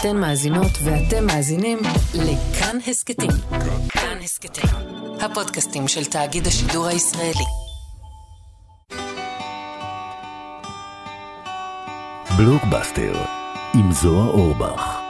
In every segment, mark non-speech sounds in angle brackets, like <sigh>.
אתן מאזינות ואתם מאזינים לכאן הסכתים. כאן הסכתים, הפודקאסטים של תאגיד השידור הישראלי. בלוקבאסטר עם זוהר אורבך.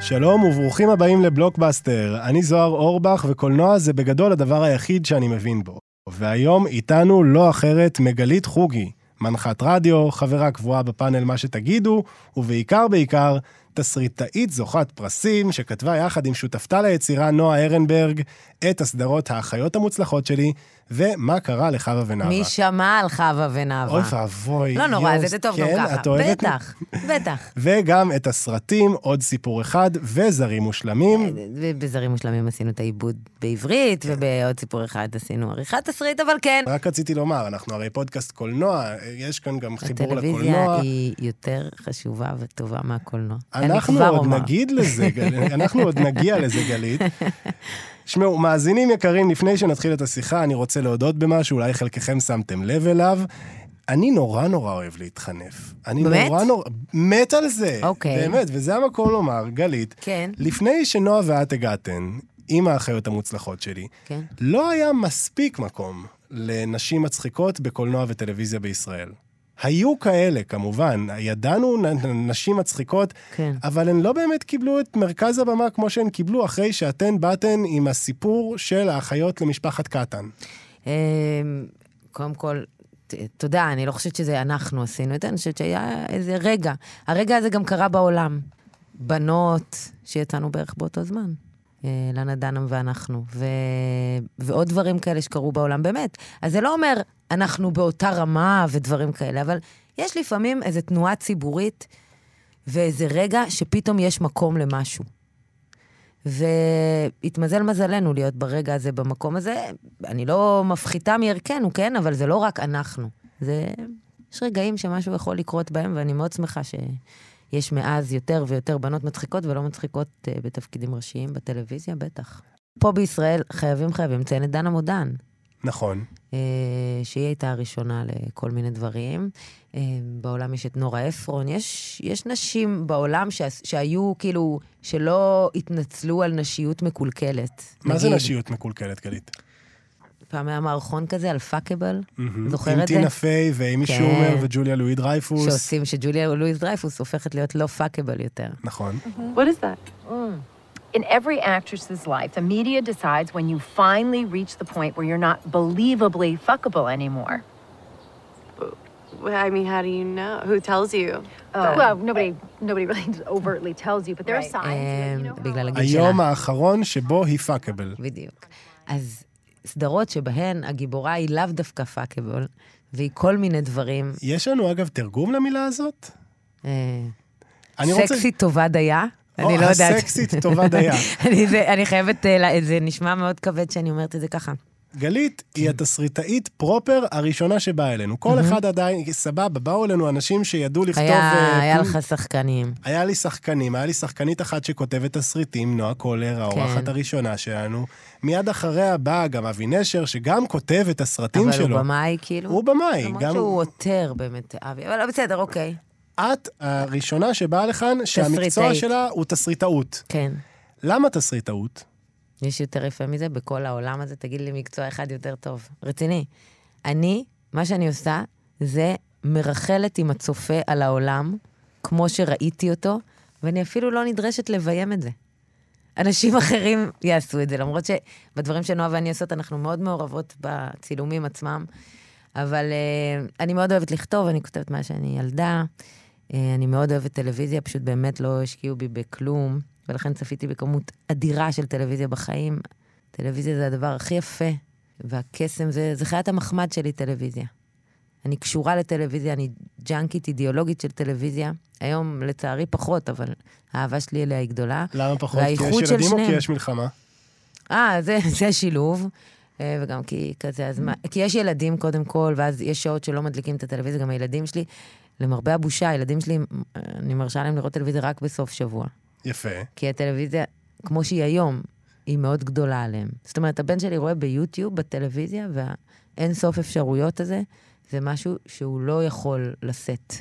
שלום וברוכים הבאים לבלוקבאסטר. אני זוהר אורבך, וקולנוע זה בגדול הדבר היחיד שאני מבין בו. והיום איתנו לא אחרת מגלית חוגי, מנחת רדיו, חברה קבועה בפאנל מה שתגידו, ובעיקר בעיקר, תסריטאית זוכת פרסים, שכתבה יחד עם שותפתה ליצירה נועה ארנברג את הסדרות האחיות המוצלחות שלי, ומה קרה לחווה ונאווה. מי שמע על חווה ונאווה? אוי ואבוי. לא נורא, זה טוב כן, גם ככה. את אוהבת? בטח, בטח. <laughs> וגם את הסרטים, עוד סיפור אחד, וזרים מושלמים. בזרים מושלמים עשינו את העיבוד בעברית, ובעוד סיפור אחד עשינו עריכת תסריט, אבל כן. רק רציתי לומר, אנחנו הרי פודקאסט קולנוע, יש כאן גם חיבור הטלוויזיה לקולנוע. היא יותר חשובה וטובה מהקולנוע. אנחנו עוד. נגיד לזה, אנחנו עוד נגיע לזה, גלית. <laughs> שמעו, מאזינים יקרים, לפני שנתחיל את השיחה, אני רוצה להודות במשהו, אולי חלקכם שמתם לב אליו. אני נורא נורא אוהב להתחנף. אני באמת? נורא נורא... מת על זה. אוקיי. באמת, וזה המקום לומר, גלית, כן, לפני שנועה ואת הגעתן, עם האחיות המוצלחות שלי, כן. לא היה מספיק מקום לנשים מצחיקות בקולנוע וטלוויזיה בישראל. היו כאלה, כמובן, ידענו נשים מצחיקות, כן. אבל הן לא באמת קיבלו את מרכז הבמה כמו שהן קיבלו אחרי שאתן באתן עם הסיפור של האחיות למשפחת קטן. אמ, קודם כל, תודה, אני לא חושבת שזה אנחנו עשינו את זה, אני חושבת שהיה איזה רגע. הרגע הזה גם קרה בעולם. בנות שיצאנו בערך באותו זמן. אה, לנה דנם ואנחנו, ו... ועוד דברים כאלה שקרו בעולם, באמת. אז זה לא אומר אנחנו באותה רמה ודברים כאלה, אבל יש לפעמים איזו תנועה ציבורית ואיזה רגע שפתאום יש מקום למשהו. והתמזל מזלנו להיות ברגע הזה, במקום הזה. אני לא מפחיתה מערכנו, כן? אבל זה לא רק אנחנו. זה... יש רגעים שמשהו יכול לקרות בהם, ואני מאוד שמחה שיש מאז יותר ויותר בנות מצחיקות ולא מצחיקות uh, בתפקידים ראשיים בטלוויזיה, בטח. פה בישראל חייבים חייבים לציין את דנה מודן. נכון. אה, שהיא הייתה הראשונה לכל מיני דברים. אה, בעולם יש את נורה אפרון, יש, יש נשים בעולם שה, שהיו כאילו, שלא התנצלו על נשיות מקולקלת. מה זה נגיד, נשיות מקולקלת, גלית? פעם היה מערכון כזה על fuckable, מהמם. זוכרים את זה? טינה פיי ואימי כן. שומר וג'וליה לואי דרייפוס. שעושים שג'וליה לואיס דרייפוס הופכת להיות לא fuckable יותר. נכון. What is that? In every actress's life, the media decides when you finally reach the point where you're not believably fuckable anymore. I mean, how do you know? Who tells you? well, nobody nobody really overtly tells you, but there are signs. אה, you know, בגלל הגיל שלה. היום האחרון שבו היא פאקבל. בדיוק. אז סדרות שבהן הגיבורה היא לאו דווקא פאקבל, והיא כל מיני דברים. יש לנו אגב תרגום למילה הזאת? אה, אני רוצה- סקסית טובה דייה? או, אני לא יודעת. הסקסית טובה דייה. <laughs> אני, חייבת, אה, זה נשמע מאוד כבד שאני אומרת את זה ככה. גלית היא התסריטאית פרופר הראשונה שבאה אלינו. כל אחד עדיין, סבבה, באו אלינו אנשים שידעו לכתוב... היה, אה, לך שחקנים. היה לי שחקנים, היה לי שחקנית אחת שכותבת תסריטים, נועה קולר, האורחת כן. הראשונה שלנו. מיד אחריה באה גם אבי נשר, שגם כותב את הסרטים אבל שלו. הוא במאי, כאילו. הוא במאי, למרות. שהוא עותר באמת, אבי. אבל בסדר, אוקיי. את הראשונה שבאה לכאן שהמקצוע. שלה הוא תסריטאות. כן. למה תסריטאות? יש יותר יפה מזה בכל העולם הזה? תגיד לי מקצוע אחד יותר טוב. רציני. אני, מה שאני עושה, זה מרחלת עם הצופה על העולם, כמו שראיתי אותו, ואני אפילו לא נדרשת לביים את זה. אנשים אחרים יעשו את זה, למרות שבדברים שנועה ואני עושות, אנחנו מאוד מעורבות בצילומים עצמם. אבל uh, אני מאוד אוהבת לכתוב, אני כותבת מה שאני ילדה. Uh, אני מאוד אוהבת טלוויזיה, פשוט באמת לא השקיעו בי בכלום, ולכן צפיתי בכמות אדירה של טלוויזיה בחיים. טלוויזיה זה הדבר הכי יפה, והקסם זה, זה חיית המחמד שלי, טלוויזיה. אני קשורה לטלוויזיה, אני ג'אנקית אידיאולוגית של טלוויזיה. היום, לצערי, פחות, אבל האהבה שלי אליה היא גדולה. למה פחות? כי יש ילדים או כי. יש מלחמה? אה, זה, <laughs> זה שילוב. אה, וגם כי כזה, אז מה, כי יש ילדים קודם כל, ואז יש שעות שלא מדליקים את הטלוויזיה, גם הילדים שלי, למרבה הבושה, הילדים שלי, אני מרשה להם לראות טלוויזיה רק בסוף שבוע. יפה. כי הטלוויזיה, כמו שהיא היום, היא מאוד גדולה עליהם. זאת אומרת, הבן שלי רואה ביוטיוב, בטלוויזיה, והאין סוף אפשרויות הזה, זה משהו שהוא לא יכול לשאת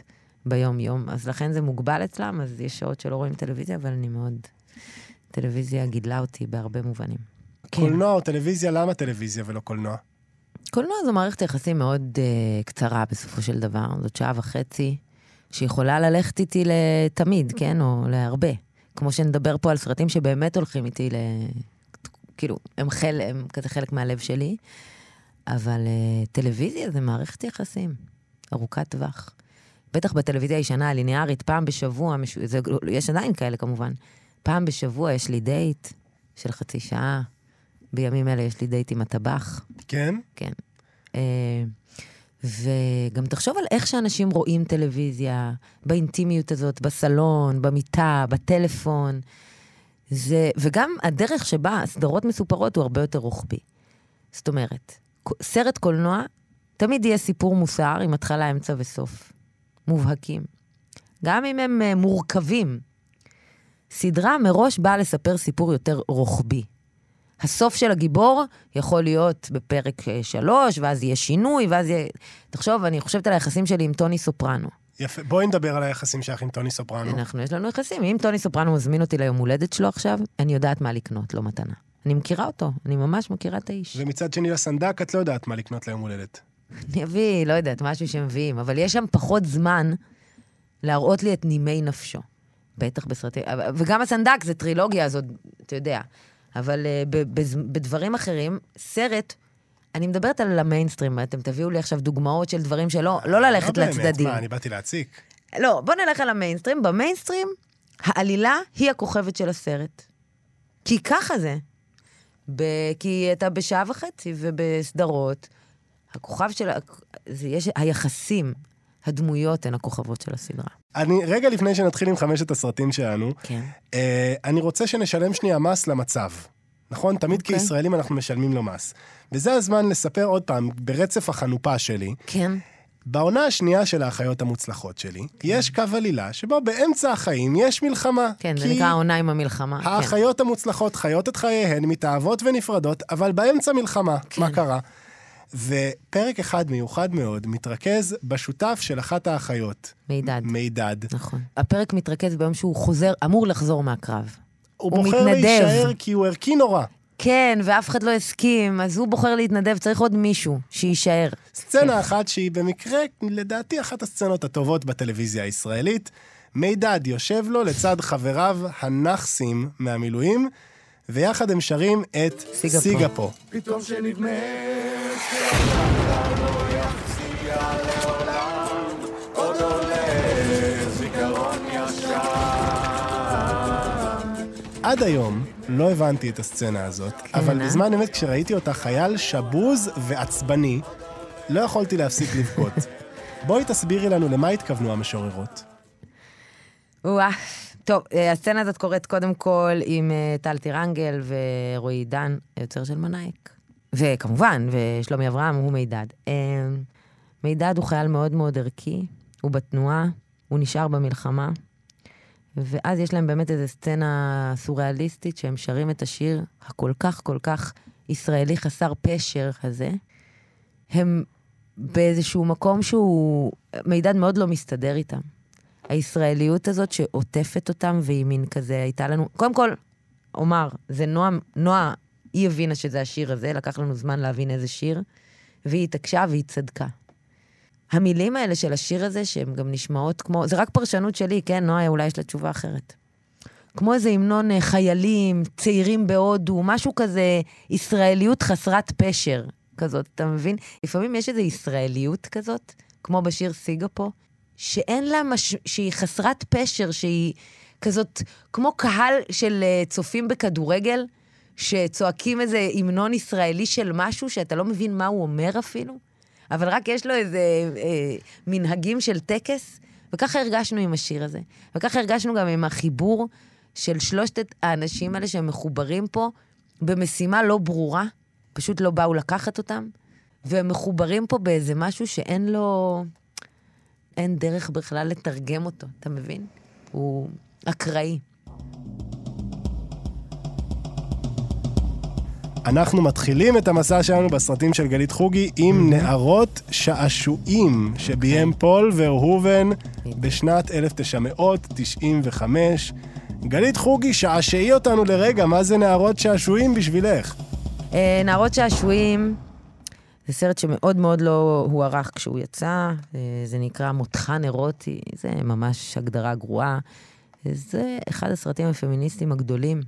ביום-יום. אז לכן זה מוגבל אצלם, אז יש שעות שלא רואים טלוויזיה, אבל אני מאוד... טלוויזיה גידלה אותי בהרבה מובנים. כן. קולנוע או טלוויזיה, למה טלוויזיה ולא קולנוע? קולנוע זו מערכת יחסים מאוד uh, קצרה בסופו של דבר, זאת שעה וחצי, שיכולה ללכת איתי לתמיד, כן? או להרבה. כמו שנדבר פה על סרטים שבאמת הולכים איתי ל... כאילו, הם, חל... הם כזה חלק מהלב שלי, אבל uh, טלוויזיה זה מערכת יחסים ארוכת טווח. בטח בטלוויזיה הישנה, הליניארית, פעם בשבוע, מש... זה... יש עדיין כאלה כמובן, פעם בשבוע יש לי דייט של חצי שעה, בימים אלה יש לי דייט עם הטבח. כן? כן. אה, וגם תחשוב על איך שאנשים רואים טלוויזיה, באינטימיות הזאת, בסלון, במיטה, בטלפון. זה, וגם הדרך שבה הסדרות מסופרות הוא הרבה יותר רוחבי. זאת אומרת, סרט קולנוע, תמיד יהיה סיפור מוסר עם התחלה, אמצע וסוף. מובהקים. גם אם הם אה, מורכבים. סדרה מראש באה לספר סיפור יותר רוחבי. הסוף של הגיבור יכול להיות בפרק אה, שלוש, ואז יהיה שינוי, ואז יהיה... תחשוב, אני חושבת על היחסים שלי עם טוני סופרנו. יפה, בואי נדבר על היחסים שלך עם טוני סופרנו. אנחנו, יש לנו יחסים. אם טוני סופרנו מזמין אותי ליום הולדת שלו עכשיו, אני יודעת מה לקנות, לא מתנה. אני מכירה אותו, אני ממש מכירה את האיש. ומצד שני לסנדק, את לא יודעת מה לקנות ליום הולדת. אני אביא, לא יודעת, משהו שמביאים, אבל יש שם פחות זמן להראות לי את נימי נפשו. בטח בסרטים, וגם הסנדק זה טרילוגיה, הזאת, אתה יודע. אבל uh, בדברים אחרים, סרט, אני מדברת על המיינסטרים, אתם תביאו לי עכשיו דוגמאות של דברים שלא, לא ללכת לא לצדדים. באמת, מה, אני באתי להציק. לא, בוא נלך על המיינסטרים. במיינסטרים, העלילה היא הכוכבת של הסרט. כי ככה זה. ב... כי אתה בשעה וחצי ובסדרות, הכוכב של... זה יש... היחסים, הדמויות הן הכוכבות של הסדרה. אני, רגע לפני שנתחיל עם חמשת הסרטים שלנו, כן. אה, אני רוצה שנשלם שנייה מס למצב. נכון? תמיד אוקיי. כישראלים אנחנו משלמים לו מס. וזה הזמן לספר עוד פעם, ברצף החנופה שלי, כן. בעונה השנייה של האחיות המוצלחות שלי, יש קו עלילה שבו באמצע החיים יש מלחמה. כן, זה נקרא העונה עם המלחמה. כן. האחיות המוצלחות חיות את חייהן, מתאהבות ונפרדות, אבל באמצע מלחמה. כן. מה קרה? ופרק אחד מיוחד מאוד מתרכז בשותף של אחת האחיות. מידד. מידד. נכון. הפרק מתרכז ביום שהוא חוזר, אמור לחזור מהקרב. הוא הוא בוחר מתנדב. להישאר כי הוא ערכי נורא. כן, ואף אחד לא הסכים, אז הוא בוחר להתנדב, צריך עוד מישהו שיישאר. סצנה אחת שהיא במקרה, לדעתי, אחת הסצנות הטובות בטלוויזיה הישראלית. מידד יושב לו לצד חבריו הנאחסים מהמילואים, ויחד הם שרים את סיגפו. סיגפו. עד היום לא הבנתי את הסצנה הזאת, אבל אה? בזמן אמת כשראיתי אותה חייל שבוז ועצבני, לא יכולתי להפסיק לבכות. <laughs> בואי תסבירי לנו למה התכוונו המשוררות. וואה. טוב, אה, הסצנה הזאת קורית קודם כל עם אה, טל טירנגל ורועי עידן, היוצר של מנאייק. וכמובן, ושלומי אברהם הוא מידד. אה, מידד הוא חייל מאוד מאוד ערכי, הוא בתנועה, הוא נשאר במלחמה, ואז יש להם באמת איזו סצנה סוריאליסטית שהם שרים את השיר הכל כך כל כך ישראלי חסר פשר הזה. הם באיזשהו מקום שהוא, מידד מאוד לא מסתדר איתם. הישראליות הזאת שעוטפת אותם, והיא מין כזה, הייתה לנו... קודם כל, אומר, זה נועה, נועה, היא הבינה שזה השיר הזה, לקח לנו זמן להבין איזה שיר, והיא התעקשה והיא צדקה. המילים האלה של השיר הזה, שהן גם נשמעות כמו... זה רק פרשנות שלי, כן, נועה, אולי יש לה תשובה אחרת. כמו איזה המנון אה, חיילים, צעירים בהודו, משהו כזה, ישראליות חסרת פשר כזאת, אתה מבין? לפעמים יש איזו ישראליות כזאת, כמו בשיר סיגפו, שאין לה מש... שהיא חסרת פשר, שהיא כזאת, כמו קהל של אה, צופים בכדורגל, שצועקים איזה המנון ישראלי של משהו שאתה לא מבין מה הוא אומר אפילו, אבל רק יש לו איזה אה, מנהגים של טקס, וככה הרגשנו עם השיר הזה. וככה הרגשנו גם עם החיבור של שלושת האנשים האלה שהם מחוברים פה במשימה לא ברורה, פשוט לא באו לקחת אותם, והם מחוברים פה באיזה משהו שאין לו... אין דרך בכלל לתרגם אותו, אתה מבין? הוא אקראי. אנחנו מתחילים את המסע שלנו בסרטים של גלית חוגי עם נערות שעשועים שביים פול ורהובן בשנת 1995. גלית חוגי, שעשעי אותנו לרגע, מה זה נערות שעשועים בשבילך? אה, נערות שעשועים, זה סרט שמאוד מאוד לא הוערך כשהוא יצא, אה, זה נקרא מותחן אירוטי, זה ממש הגדרה גרועה. זה אחד הסרטים הפמיניסטיים הגדולים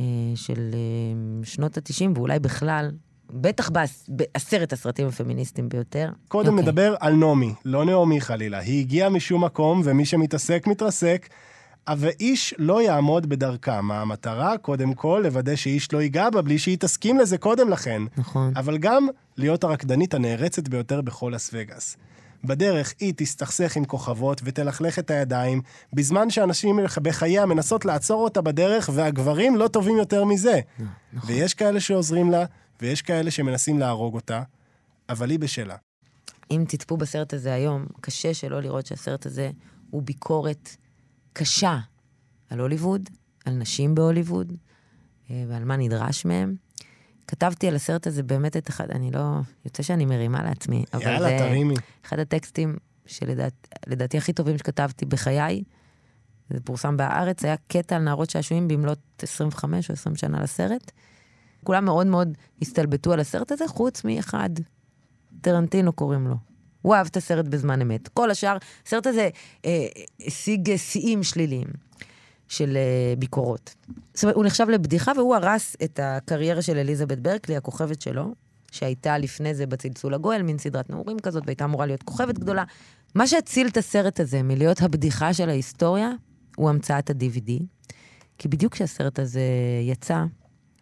אה, של אה, שנות ה-90, ואולי בכלל, בטח בעש- בעשרת הסרטים הפמיניסטיים ביותר. קודם אוקיי. נדבר על נעמי, לא נעמי חלילה. היא הגיעה משום מקום, ומי שמתעסק, מתרסק. אבל איש לא יעמוד בדרכם. המטרה, קודם כל, לוודא שאיש לא ייגע בה בלי שהיא תסכים לזה קודם לכן. נכון. אבל גם להיות הרקדנית הנערצת ביותר בכל לס וגאס. בדרך היא תסתכסך עם כוכבות ותלכלך את הידיים, בזמן שאנשים בחייה מנסות לעצור אותה בדרך, והגברים לא טובים יותר מזה. ויש כאלה שעוזרים לה, ויש כאלה שמנסים להרוג אותה, אבל היא בשלה. אם תצפו בסרט הזה היום, קשה שלא לראות שהסרט הזה הוא ביקורת קשה על הוליווד, על נשים בהוליווד, אה, ועל מה נדרש מהם. כתבתי על הסרט הזה באמת את אחד, אני לא... יוצא שאני מרימה לעצמי, אבל יאללה, זה תרימי. אחד הטקסטים שלדעתי הכי טובים שכתבתי בחיי. זה פורסם בהארץ, היה קטע על נערות שעשועים במלאת 25 או 20 שנה לסרט. כולם מאוד מאוד הסתלבטו על הסרט הזה, חוץ מאחד, טרנטינו קוראים לו. הוא אהב את הסרט בזמן אמת. כל השאר, הסרט הזה אה, השיג שיאים שליליים של אה, ביקורות. זאת אומרת, הוא נחשב לבדיחה, והוא הרס את הקריירה של אליזבת ברקלי, הכוכבת שלו, שהייתה לפני זה בצלצול הגואל, מין סדרת נעורים כזאת, והייתה אמורה להיות כוכבת גדולה. מה שהציל את הסרט הזה מלהיות הבדיחה של ההיסטוריה, הוא המצאת ה-DVD. כי בדיוק כשהסרט הזה יצא,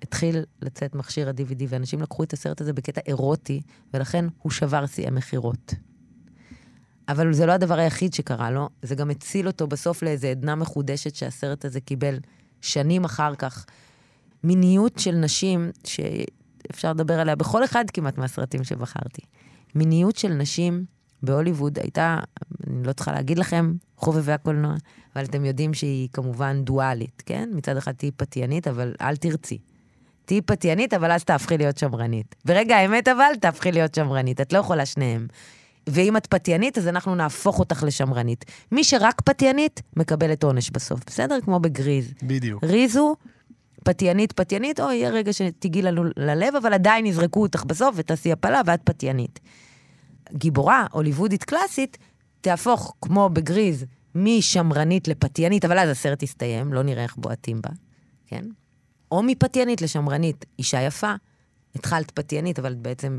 התחיל לצאת מכשיר ה-DVD, ואנשים לקחו את הסרט הזה בקטע אירוטי, ולכן הוא שבר שיאי מכירות. אבל זה לא הדבר היחיד שקרה לו, זה גם הציל אותו בסוף לאיזו עדנה מחודשת שהסרט הזה קיבל שנים אחר כך. מיניות של נשים, שאפשר לדבר עליה בכל אחד כמעט מהסרטים שבחרתי. מיניות של נשים בהוליווד הייתה, אני לא צריכה להגיד לכם, חובבי הקולנוע, אבל אתם יודעים שהיא כמובן דואלית, כן? מצד אחד תהיי פתיינית, אבל אל תרצי. תהיי פתיינית, אבל אז תהפכי להיות שמרנית. ברגע האמת אבל, תהפכי להיות שמרנית. את לא יכולה שניהם. ואם את פתיינית, אז אנחנו נהפוך אותך לשמרנית. מי שרק פתיינית, מקבלת עונש בסוף, בסדר? כמו בגריז. בדיוק. ריזו, פתיינית, פתיינית, או יהיה רגע שתיגעי לנו ללב, אבל עדיין יזרקו אותך בסוף ותעשי הפלה ואת פתיינית. גיבורה הוליוודית קלאסית תהפוך, כמו בגריז, משמרנית לפתיינית, אבל אז הסרט יסתיים, לא נראה איך בועטים בה, כן? או מפתיינית לשמרנית, אישה יפה, התחלת פתיינית, אבל בעצם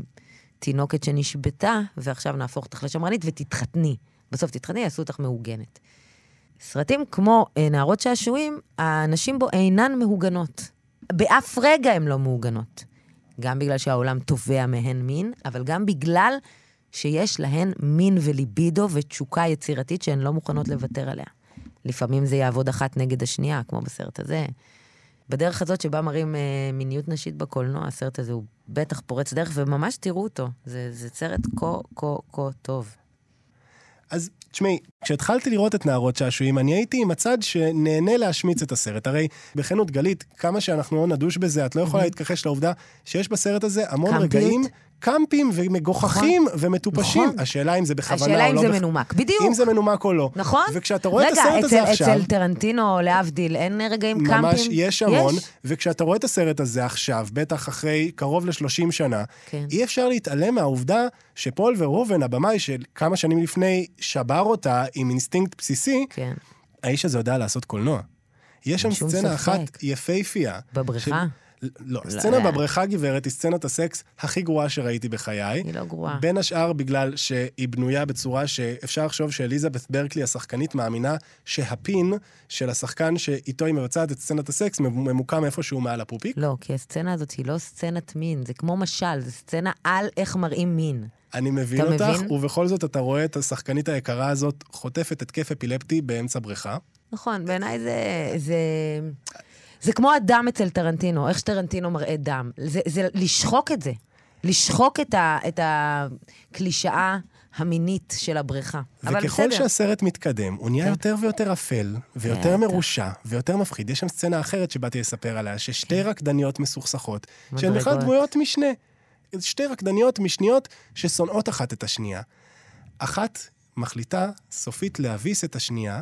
תינוקת שנשבתה, ועכשיו נהפוך אותך לשמרנית ותתחתני. בסוף תתחתני, יעשו אותך מעוגנת. סרטים כמו אה, נערות שעשועים, הנשים בו אינן מהוגנות. באף רגע הן לא מהוגנות. גם בגלל שהעולם תובע מהן מין, אבל גם בגלל שיש להן מין וליבידו ותשוקה יצירתית שהן לא מוכנות לוותר עליה. לפעמים זה יעבוד אחת נגד השנייה, כמו בסרט הזה. בדרך הזאת שבה מראים אה, מיניות נשית בקולנוע, הסרט הזה הוא בטח פורץ דרך, וממש תראו אותו. זה, זה סרט כה, כה, כה טוב. אז תשמעי, כשהתחלתי לראות את נערות שעשועים, אני הייתי עם הצד שנהנה להשמיץ את הסרט. הרי בכנות, גלית, כמה שאנחנו לא נדוש בזה, את לא יכולה להתכחש לעובדה שיש בסרט הזה המון קמפיות. רגעים קמפים ומגוחכים ומטופשים. נכון. השאלה אם זה בכוונה השאלה או אם לא. זה בכ- מנומק, בדיוק. אם זה מנומק או לא. נכון? וכשאתה רואה את רגע, הסרט הזה אצל, עכשיו... אצל טרנטינו, להבדיל, אין רגעים קמפים? ממש, יש המון, יש? וכשאתה רואה את הסרט הזה עכשיו, בטח אחרי קרוב ל-30 שנה, כן. אי אפשר להתעלם מהעובדה שפול ורהובן, הבמאי של כמה שנים לפני, שבר אותה עם אינסטינקט בסיסי, כן. האיש הזה יודע לעשות קולנוע. יש שם סצנה ספק. אחת יפהפייה. בבריכה? של- לא, לא סצנה יודע. בבריכה, גברת, היא סצנת הסקס הכי גרועה שראיתי בחיי. היא לא גרועה. בין השאר בגלל שהיא בנויה בצורה שאפשר לחשוב שאליזבת ברקלי, השחקנית, מאמינה שהפין של השחקן שאיתו היא מבצעת את סצנת הסקס ממוקם איפשהו מעל הפופיק. לא, כי הסצנה הזאת היא לא סצנת מין, זה כמו משל, זה סצנה על איך מראים מין. אני מבין אותך, מבין? ובכל זאת אתה רואה את השחקנית היקרה הזאת חוטפת התקף אפילפטי באמצע בריכה. נכון, בעיניי זה, זה... זה כמו הדם אצל טרנטינו, איך שטרנטינו מראה דם. זה, זה לשחוק את זה. לשחוק את, ה, את הקלישאה המינית של הבריכה. אבל וככל. שהסרט מתקדם, הוא נהיה כן. יותר ויותר אפל, ויותר כן, מרושע, ויותר מפחיד. יש שם סצנה אחרת שבאתי לספר עליה, ששתי רקדניות מסוכסכות, שהן בכלל כן. דמויות משנה. שתי רקדניות משניות ששונאות אחת את השנייה. אחת מחליטה סופית להביס את השנייה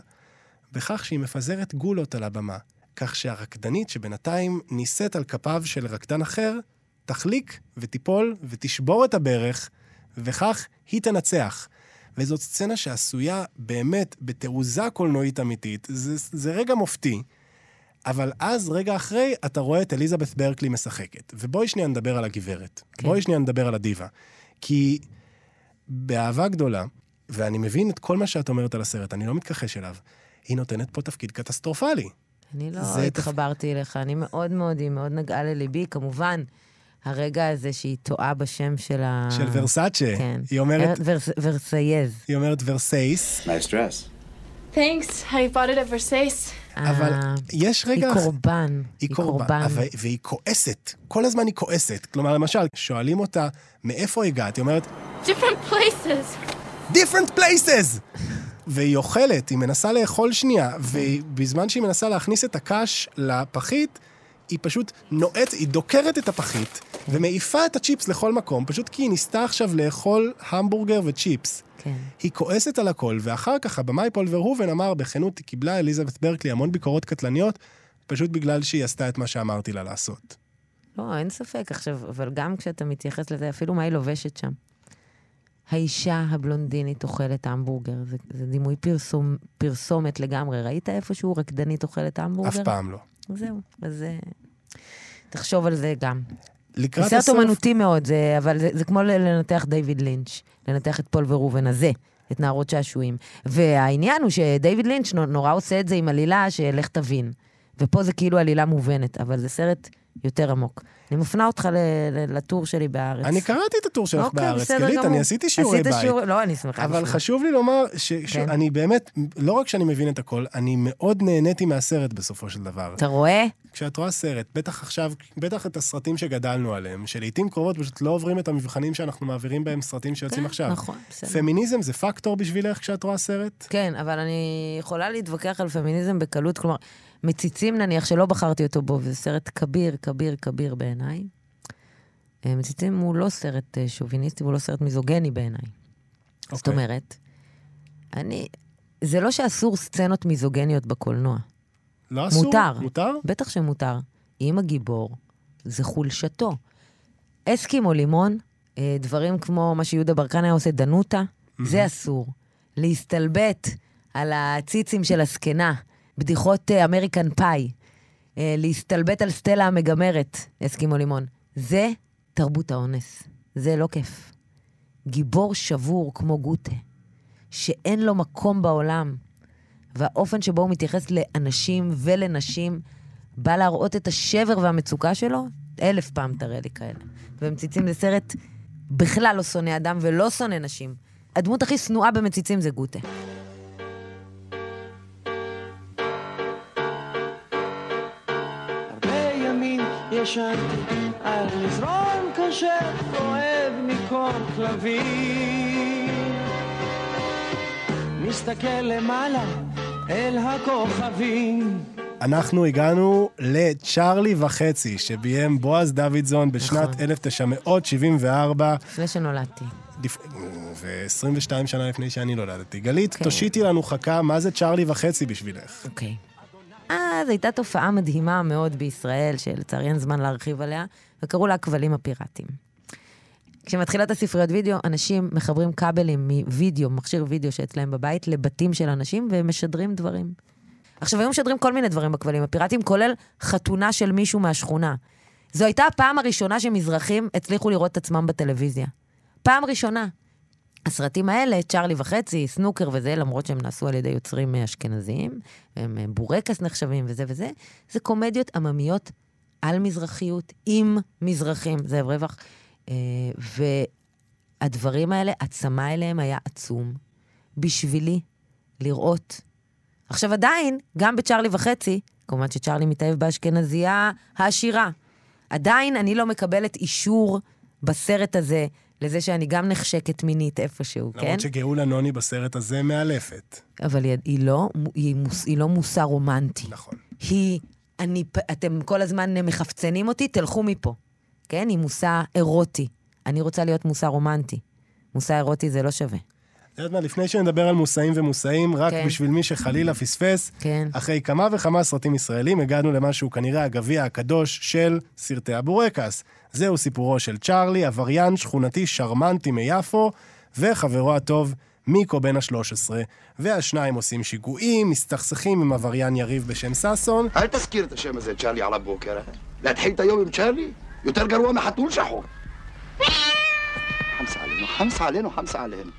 בכך שהיא מפזרת גולות על הבמה. כך שהרקדנית שבינתיים נישאת על כפיו של רקדן אחר, תחליק ותיפול ותשבור את הברך, וכך היא תנצח. וזאת סצנה שעשויה באמת בתעוזה קולנועית אמיתית. זה, זה רגע מופתי. אבל אז, רגע אחרי, אתה רואה את אליזבת ברקלי משחקת. ובואי שנייה נדבר על הגברת. כן. בואי שנייה נדבר על הדיבה. כי באהבה גדולה, ואני מבין את כל מה שאת אומרת על הסרט, אני לא מתכחש אליו, היא נותנת פה תפקיד קטסטרופלי. אני לא התחברתי אליך, אני מאוד מאוד, היא מאוד נגעה לליבי. כמובן, הרגע הזה שהיא טועה בשם של ה... של ורסאצ'ה. כן. היא אומרת, ורס- ורסייז. היא אומרת ורסייס, Nice dress. Thanks. I bought it at Versace. אבל אה, יש היא רגע... קורבן. היא קורבן, אבל- והיא כועסת. כל הזמן היא כועסת. כלומר, למשל, שואלים אותה, מאיפה הגעת? היא אומרת, Different places. different places! והיא אוכלת, היא מנסה לאכול שנייה, ובזמן שהיא מנסה להכניס את הקש לפחית, היא פשוט נועצת, היא דוקרת את הפחית, ומעיפה את הצ'יפס לכל מקום, פשוט כי היא ניסתה עכשיו לאכול המבורגר וצ'יפס. כן. היא כועסת על הכל, ואחר כך הבמאי פול ורהובן אמר בכנות, היא קיבלה אליזבת ברקלי המון ביקורות קטלניות, פשוט בגלל שהיא עשתה את מה שאמרתי לה לעשות. לא, אין ספק. עכשיו, אבל גם כשאתה מתייחס לזה, אפילו מה היא לובשת שם. האישה הבלונדינית אוכלת המבורגר. זה, זה דימוי פרסום, פרסומת לגמרי. ראית איפשהו רקדנית אוכלת המבורגר? אף פעם לא. זהו, אז תחשוב על זה גם. זה לקראת סרט הסוף... אומנותי מאוד, זה, אבל זה, זה כמו לנתח דיוויד לינץ', לנתח את פול ורובן הזה, את נערות שעשועים. והעניין הוא שדיוויד לינץ' נו- נורא עושה את זה עם עלילה של לך תבין. ופה זה כאילו עלילה מובנת, אבל זה סרט יותר עמוק. אני מפנה אותך לטור שלי בארץ. אני קראתי את הטור שלך אוקיי, בארץ, גלית. אני עשיתי שיעורי עשית בית. שיעור- לא, אני שמחה אבל בשבילך. חשוב לי לומר כן. שאני באמת, לא רק שאני מבין את הכל, אני מאוד נהניתי מהסרט בסופו של דבר. אתה רואה? כשאת רואה סרט, בטח עכשיו, בטח את הסרטים שגדלנו עליהם, שלעיתים קרובות פשוט לא עוברים את המבחנים שאנחנו מעבירים בהם סרטים שיוצאים עכשיו. נכון, בסדר. פמיניזם זה פקטור בשבילך כשאת רואה סרט? כן, אבל אני יכולה להתווכח על פמיניזם בקלות. כלומר, מציצים נניח, שלא בחרתי אותו בו, וזה סרט כביר, כביר, כביר בעיניי. אה, מציצים הוא לא סרט אה, שוביניסטי, הוא לא סרט מיזוגני בעיניי. זאת אוקיי. אומרת, אני... זה לא שאסור סצנות מיזוגניות בקולנוע. לא אסור? מותר. מותר? בטח שמותר. אם הגיבור, זה חולשתו. אסקימו לימון, אה, דברים כמו מה שיהודה ברקן היה עושה, דנוטה, זה אסור. להסתלבט על הציצים של הזקנה, בדיחות אה, אמריקן פאי, אה, להסתלבט על סטלה המגמרת, אסקימו לימון, זה תרבות האונס. זה לא כיף. גיבור שבור כמו גוטה, שאין לו מקום בעולם, והאופן שבו הוא מתייחס לאנשים ולנשים, בא להראות את השבר והמצוקה שלו, אלף פעם תראה לי כאלה. ומציצים זה סרט בכלל לא שונא אדם ולא שונא נשים. הדמות הכי שנואה במציצים זה גוטה. ישנתי על מזרון כשר אוהב מקור כלבים מסתכל למעלה אל הכוכבים אנחנו הגענו לצ'ארלי וחצי, שביים בועז דוידזון בשנת נכון. 1974, לפני שנולדתי. ו-22 שנה לפני שאני נולדתי. גלית, כן. תושיטי לנו חכה, מה זה צ'ארלי וחצי בשבילך? אוקיי. אז הייתה תופעה מדהימה מאוד בישראל, שלצערי אין זמן להרחיב עליה, וקראו לה הכבלים הפיראטיים. כשמתחילות הספריות וידאו, אנשים מחברים כבלים מווידאו, מכשיר וידאו שאצלהם בבית, לבתים של אנשים, והם משדרים דברים. עכשיו, היו משדרים כל מיני דברים בכבלים הפיראטיים, כולל חתונה של מישהו מהשכונה. זו הייתה הפעם הראשונה שמזרחים הצליחו לראות את עצמם בטלוויזיה. פעם ראשונה. הסרטים האלה, צ'ארלי וחצי, סנוקר וזה, למרות שהם נעשו על ידי יוצרים אשכנזיים, והם אה, בורקס נחשבים וזה וזה, זה קומדיות עממיות על מזרחיות, עם מזרחים, זאב רווח. אה, והדברים האלה, הצמא אליהם היה עצום. בשבילי, לראות. עכשיו עדיין, גם בצ'ארלי וחצי, כמובן שצ'ארלי מתאהב באשכנזייה העשירה, עדיין אני לא מקבלת אישור בסרט הזה לזה שאני גם נחשקת מינית איפשהו, כן? למרות שגאולה נוני בסרט הזה מאלפת. אבל היא, היא, לא, היא, מוס, היא לא מוסר רומנטי. נכון. היא, אני, אתם כל הזמן מחפצנים אותי, תלכו מפה. כן? היא מושא אירוטי. אני רוצה להיות מושא רומנטי. מושא אירוטי זה לא שווה. את יודעת מה, לפני שנדבר על מושאים ומושאים, רק כן. בשביל מי שחלילה פספס, כן. אחרי כמה וכמה סרטים ישראלים הגענו למה שהוא כנראה הגביע הקדוש של סרטי הבורקס. זהו סיפורו של צ'ארלי, עבריין שכונתי שרמנטי מיפו, וחברו הטוב מיקו בן ה-13. והשניים עושים שיגועים, מסתכסכים עם עבריין יריב בשם ששון, אל תזכיר את השם הזה, צ'ארלי, על הבוקר. אה? להתחיל את היום עם צ'ארלי? יותר גרוע מחתול שחור. חמסה עלינו, חמסה עלינו, חמסה עלינו.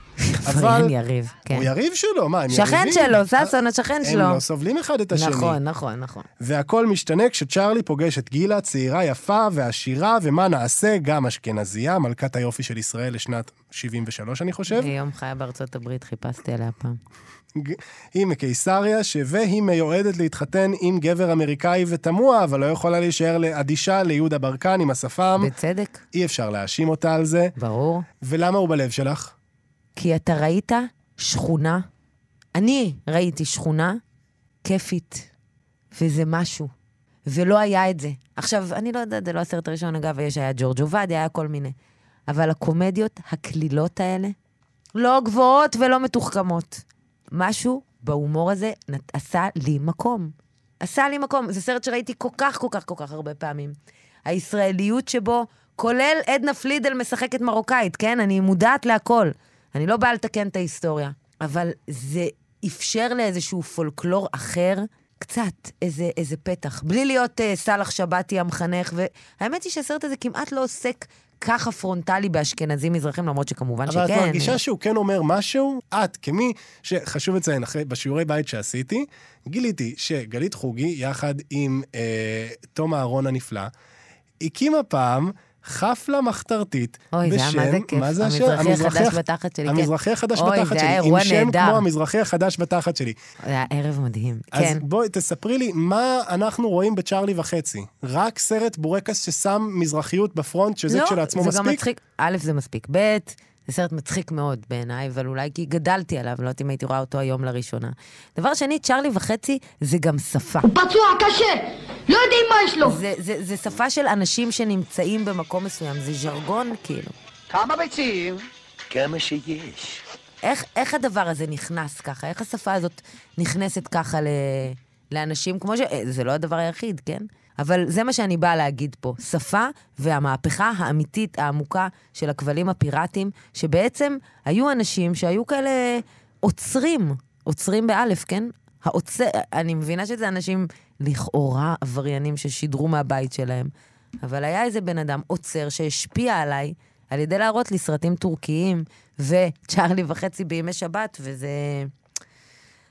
עבריין יריב, כן. הוא יריב שלו, מה, הם שכן יריבים? שלו, ששון השכן שלו. הם לא סובלים אחד את השני. נכון, נכון, נכון. והכל משתנה כשצ'ארלי פוגש את גילה, צעירה יפה ועשירה, ומה נעשה? גם אשכנזייה, מלכת היופי של ישראל לשנת 73, אני חושב. ביום חיה בארצות הברית חיפשתי עליה פעם. היא מקיסריה, ש- והיא מיועדת להתחתן עם גבר אמריקאי ותמוה, אבל לא יכולה להישאר אדישה ליהודה ברקן עם השפם. בצדק, אי אפשר להאשים אותה על זה. ברור. ולמה הוא בלב שלך? כי אתה ראית שכונה, אני ראיתי שכונה כיפית, וזה משהו, ולא היה את זה. עכשיו, אני לא יודעת, זה לא הסרט הראשון, אגב, יש, היה ג'ורג' עובדיה, היה כל מיני. אבל הקומדיות הקלילות האלה, לא גבוהות ולא מתוחכמות. משהו בהומור הזה נת- עשה לי מקום. עשה לי מקום. זה סרט שראיתי כל כך, כל כך, כל כך הרבה פעמים. הישראליות שבו, כולל עדנה פלידל משחקת מרוקאית, כן? אני מודעת להכל. אני לא באה לתקן את ההיסטוריה. אבל זה אפשר לאיזשהו פולקלור אחר, קצת, איזה, איזה פתח. בלי להיות אה, סאלח שבתי המחנך, והאמת היא שהסרט הזה כמעט לא עוסק ככה פרונטלי באשכנזים מזרחים, למרות שכמובן אבל שכן. את מרגישה שהוא כן אומר משהו? את, כמי שחשוב לציין, אחרי, בשיעורי בית שעשיתי, גיליתי שגלית חוגי, יחד עם אה, תום אהרון הנפלא, הקימה פעם חפלה מחתרתית אוי, זה מה זה כיף. מה זה השם? המזרחי החדש בתחת שלי, כן. המזרחי החדש אוי, בתחת זה שלי. היה אירוע עם שם נהדר. כמו המזרחי החדש בתחת שלי. זה היה ערב מדהים, אז כן. בואי, תספרי לי, מה אנחנו רואים בצ'ארלי וחצי? רק סרט בורקס ששם מזרחיות בפרונט, שזה כשלעצמו לא, זה גם מספיק? מצחיק. א', זה מספיק. ב', זה סרט מצחיק מאוד בעיניי, אבל אולי כי גדלתי עליו, לא יודעת אם הייתי רואה אותו היום לראשונה. דבר שני, צ'ארלי וחצי זה גם שפה. פצוע קשה, לא יודעים מה יש לו. זה, זה, זה שפה של אנשים שנמצאים במקום מסוים, זה ז'רגון כאילו. כמה ביצים? כמה שיש. איך, איך הדבר הזה נכנס ככה? איך השפה הזאת נכנסת ככה ל, לאנשים כמו ש... אה, זה לא הדבר היחיד, כן? אבל זה מה שאני באה להגיד פה. שפה והמהפכה האמיתית, העמוקה של הכבלים הפיראטיים, שבעצם היו אנשים שהיו כאלה עוצרים, עוצרים באלף, כן? העוצר, אני מבינה שזה אנשים לכאורה עבריינים ששידרו מהבית שלהם, אבל היה איזה בן אדם עוצר שהשפיע עליי על ידי להראות לי סרטים טורקיים וצ'ארלי וחצי בימי שבת, וזה...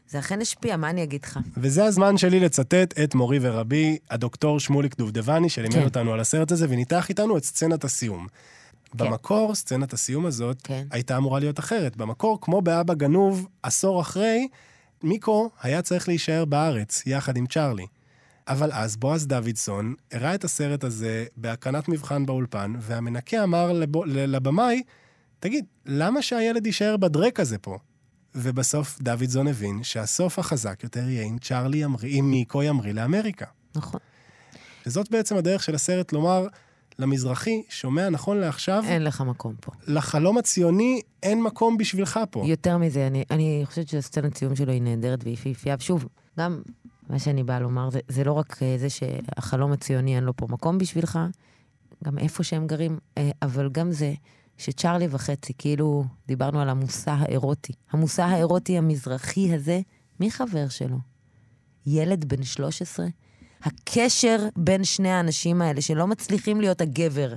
זה אכן השפיע, מה אני אגיד לך? וזה הזמן שלי לצטט את מורי ורבי, הדוקטור שמוליק דובדבני, שלימד כן. אותנו על הסרט הזה, וניתח איתנו את סצנת הסיום. במקור, סצנת הסיום הזאת כן. הייתה אמורה להיות אחרת. במקור, כמו באבא גנוב, עשור אחרי, מיקו היה צריך להישאר בארץ, יחד עם צ'ארלי. אבל אז בועז דוידסון הראה את הסרט הזה בהקרנת מבחן באולפן, והמנקה אמר לבמאי, תגיד, למה שהילד יישאר בדרק הזה פה? ובסוף דוידסון הבין שהסוף החזק יותר יהיה אם צ'ארלי ימריא, אם מיקו ימריא לאמריקה. נכון. וזאת בעצם הדרך של הסרט לומר למזרחי, שומע נכון לעכשיו, אין לך מקום פה. לחלום הציוני אין מקום בשבילך פה. יותר מזה, אני, אני חושבת שהסצנת סיום שלו היא נהדרת ויפהפייה. ושוב, גם מה שאני באה לומר, זה, זה לא רק אה, זה שהחלום הציוני אין לו פה מקום בשבילך, גם איפה שהם גרים, אה, אבל גם זה שצ'ארלי וחצי, כאילו דיברנו על המושא האירוטי. המושא האירוטי המזרחי הזה, מי חבר שלו? ילד בן 13? הקשר בין שני האנשים האלה, שלא מצליחים להיות הגבר,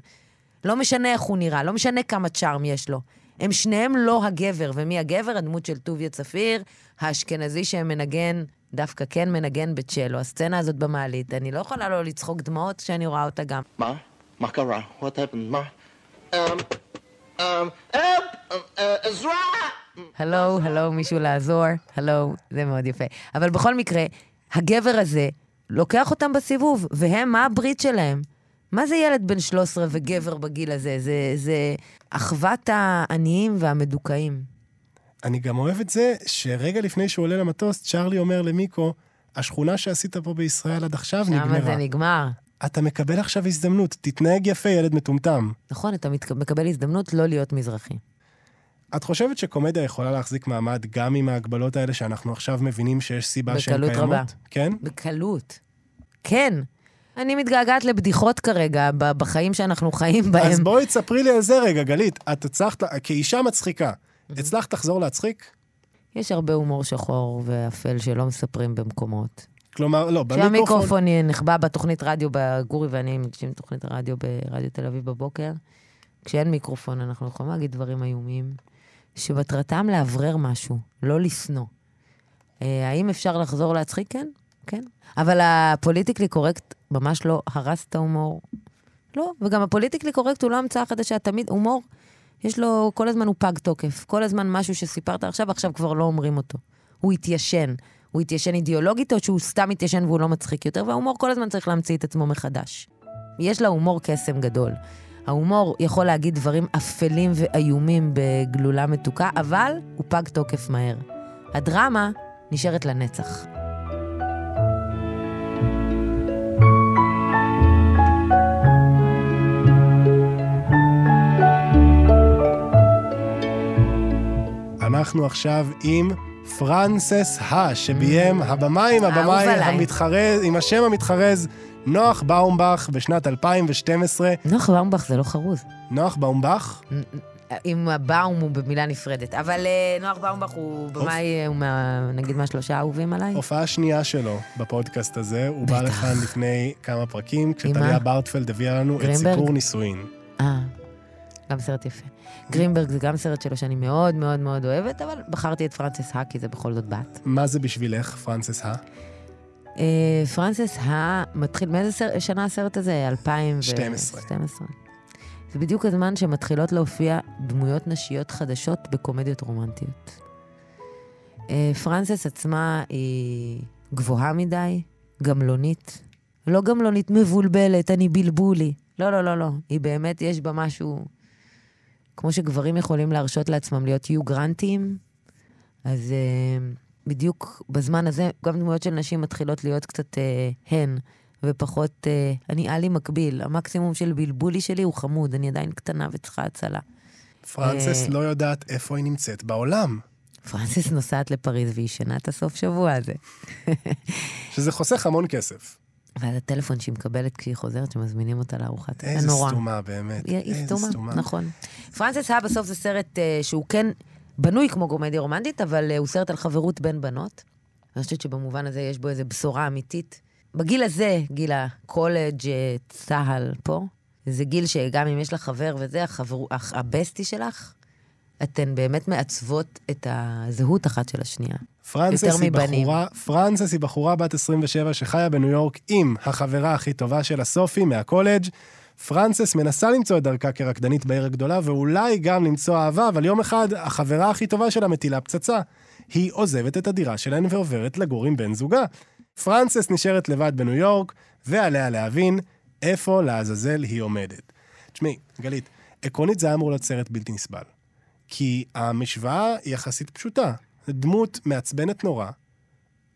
לא משנה איך הוא נראה, לא משנה כמה צ'ארם יש לו. הם שניהם לא הגבר, ומי הגבר? הדמות של טוביה צפיר, האשכנזי שמנגן, דווקא כן מנגן בצ'לו. הסצנה הזאת במעלית, אני לא יכולה לא לצחוק דמעות כשאני רואה אותה גם. מה? מה קרה? מה? אמ, עזרה! הלו, הלו, מישהו לעזור, הלו, זה מאוד יפה. אבל בכל מקרה, הגבר הזה לוקח אותם בסיבוב, והם, מה הברית שלהם? מה זה ילד בן 13 וגבר בגיל הזה? זה, זה אחוות העניים והמדוכאים. אני גם אוהב את זה שרגע לפני שהוא עולה למטוס, צ'ארלי אומר למיקו, השכונה שעשית פה בישראל עד עכשיו שמה נגמרה. זה נגמר. אתה מקבל עכשיו הזדמנות, תתנהג יפה, ילד מטומטם. נכון, אתה מת- מקבל הזדמנות לא להיות מזרחי. את חושבת שקומדיה יכולה להחזיק מעמד גם עם ההגבלות האלה שאנחנו עכשיו מבינים שיש סיבה שהן בקלות קיימות? רבה. כן? בקלות. כן. אני מתגעגעת לבדיחות כרגע, בחיים שאנחנו חיים בהם. אז בואי תספרי לי על זה רגע, גלית. את הצלחת, כאישה מצחיקה, הצלחת לחזור להצחיק? יש הרבה הומור שחור ואפל שלא מספרים במקומות. כלומר, לא, במיקרופון... כשהמיקרופון נחבא בתוכנית רדיו, גורי ואני מגישים תוכנית רדיו ברדיו תל אביב בבוקר, כשאין מיקרופון אנחנו יכולים להגיד דברים איומים, שמטרתם לאוורר משהו, לא לשנוא. אה, האם אפשר לחזור להצחיק? כן, כן. אבל הפוליטיקלי קורקט ממש לא הרס את ההומור. לא, וגם הפוליטיקלי קורקט הוא לא המצאה חדשה, תמיד הומור, יש לו, כל הזמן הוא פג תוקף. כל הזמן משהו שסיפרת עכשיו, עכשיו כבר לא אומרים אותו. הוא התיישן. הוא התיישן אידיאולוגית, או שהוא סתם התיישן והוא לא מצחיק יותר, וההומור כל הזמן צריך להמציא את עצמו מחדש. יש להומור קסם גדול. ההומור יכול להגיד דברים אפלים ואיומים בגלולה מתוקה, אבל הוא פג תוקף מהר. הדרמה נשארת לנצח. אנחנו עכשיו עם פרנסס הא, שביים הבמאי עם הבמאי. המתחרז, עם השם המתחרז, נוח באומבך בשנת 2012. נוח באומבך זה לא חרוז. נוח באומבך? אם הבאום הוא במילה נפרדת. אבל אה, נוח באומבך הוא במאי, הוא מה, נגיד מהשלושה האהובים עליי. הופעה שנייה שלו בפודקאסט הזה, הוא בא. לכאן לפני כמה פרקים, כשטליה? ברטפלד הביאה לנו את? סיפור נישואין. אה, גם סרט יפה. גרינברג זה גם סרט שלו שאני מאוד מאוד מאוד אוהבת, אבל בחרתי את פרנסס הא, כי זה בכל זאת בת. מה זה בשבילך, פרנסס הא? אה, פרנסס הא מתחיל, מאיזה סר, שנה הסרט הזה? 12. 2012. זה בדיוק הזמן שמתחילות להופיע דמויות נשיות חדשות בקומדיות רומנטיות. אה, פרנסס עצמה היא גבוהה מדי, גמלונית. לא גמלונית מבולבלת, אני בלבולי. לא, לא, לא, לא. היא באמת, יש בה משהו... כמו שגברים יכולים להרשות לעצמם להיות יו גרנטיים, אז uh, בדיוק בזמן הזה, גם דמויות של נשים מתחילות להיות קצת uh, הן, ופחות, uh, אני עלי מקביל. המקסימום של בלבולי שלי הוא חמוד, אני עדיין קטנה וצריכה הצלה. פרנסס אה, לא יודעת איפה היא נמצאת בעולם, פרנסס נוסעת לפריז והיא ישנה את הסוף שבוע הזה. שזה חוסך המון כסף. ואז הטלפון שהיא מקבלת כשהיא חוזרת, שמזמינים אותה לארוחת, איזה נורא. סתומה, באמת. היא, איזה סתומה, נכון. פרנסס הא בסוף זה סרט אה, שהוא כן בנוי כמו קומדיה רומנטית, אבל אה, הוא סרט על חברות בין בנות. אני חושבת שבמובן הזה יש בו איזו בשורה אמיתית. בגיל הזה, גיל הקולג', אה, צה"ל פה, זה גיל שגם אם יש לך חבר וזה, החבר, הח- ה bestie שלך, אתן באמת מעצבות את הזהות אחת של השנייה. פרנסס היא. בחורה, פרנסס היא בחורה בת 27 שחיה בניו יורק עם החברה הכי טובה שלה, סופי, מהקולג'. פרנסס מנסה למצוא את דרכה כרקדנית בעיר הגדולה, ואולי גם למצוא אהבה, אבל יום אחד החברה הכי טובה שלה מטילה פצצה. היא עוזבת את הדירה שלהן ועוברת לגור עם בן זוגה. פרנסס נשארת לבד בניו יורק, ועליה להבין איפה לעזאזל היא עומדת. תשמעי, גלית, עקרונית זה היה אמור להיות סרט בלתי נסבל. כי המשוואה היא יחסית פשוטה. דמות מעצבנת נורא,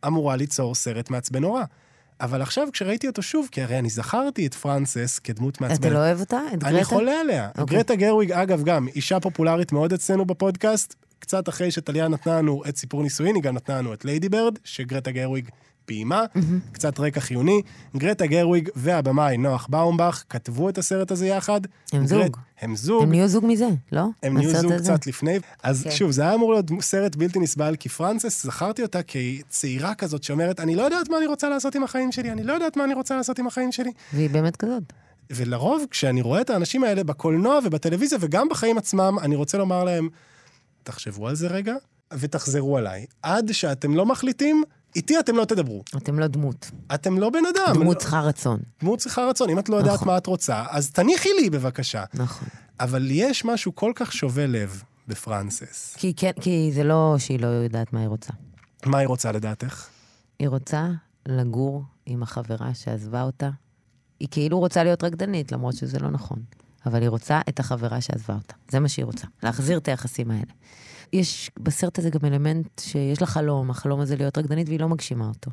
אמורה ליצור סרט מעצבן נורא. אבל עכשיו, כשראיתי אותו שוב, כי הרי אני זכרתי את פרנסס כדמות מעצבנת. אתה לא אוהב אותה? את גרטה? אני חולה עליה. אוקיי. גרטה גרוויג, אגב, גם אישה פופולרית מאוד אצלנו בפודקאסט. קצת אחרי שטליה נתנה לנו את סיפור נישואין, היא גם נתנה לנו את ליידי ברד, שגרטה גרוויג ביימה, קצת רקע חיוני. גרטה גרוויג והבמאי נוח באומבך כתבו את הסרט הזה יחד. הם גרט- זוג. הם זוג. הם נהיו זוג מזה, לא? הם נהיו זוג הזה? קצת לפני. אז כן. שוב, זה היה אמור להיות סרט בלתי נסבל, כי פרנסס, זכרתי אותה כצעירה כזאת שאומרת, אני לא יודעת מה אני רוצה לעשות עם החיים שלי, אני לא יודעת מה אני רוצה לעשות עם החיים שלי. והיא באמת כזאת. ולרוב, כשאני רואה את האנשים האלה בקולנוע ובטלוויזיה וגם בחיים עצמם, אני רוצה לומר להם, תחשבו על זה רגע, ותחזרו עליי. עד שאתם לא מחליטים, איתי אתם לא תדברו. אתם לא דמות. אתם לא בן אדם. דמות לא- צריכה רצון. דמות צריכה רצון. אם את לא יודעת נכון. מה את רוצה, אז תניחי לי בבקשה. נכון. אבל יש משהו כל כך שובה לב בפרנסס. כי, כן, כי זה לא שהיא לא יודעת מה היא רוצה. מה היא רוצה לדעתך? היא רוצה לגור עם החברה שעזבה אותה היא כאילו רוצה להיות רקדנית, למרות שזה לא נכון. אבל היא רוצה את החברה שעזבה אותה. זה מה שהיא רוצה, להחזיר את היחסים האלה. יש בסרט הזה גם אלמנט שיש לה חלום, החלום הזה להיות רקדנית, והיא לא מגשימה אותו.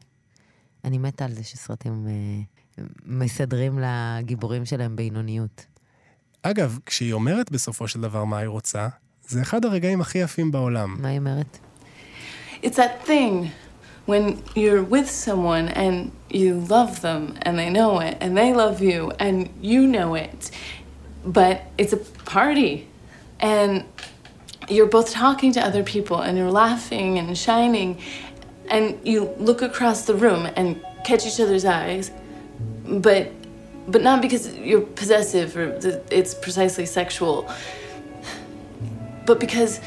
אני מתה על זה שסרטים אה, מסדרים לגיבורים שלהם בינוניות. אגב, כשהיא אומרת בסופו של דבר מה היא רוצה, זה אחד הרגעים הכי יפים בעולם. מה היא אומרת? It's that thing when you're with someone and you love them and they know it and they love you and you know it, but it's a party and you're both talking to other people and you're laughing and shining and you look across the room and catch each other's eyes, but but not because you're possessive or it's precisely sexual, but because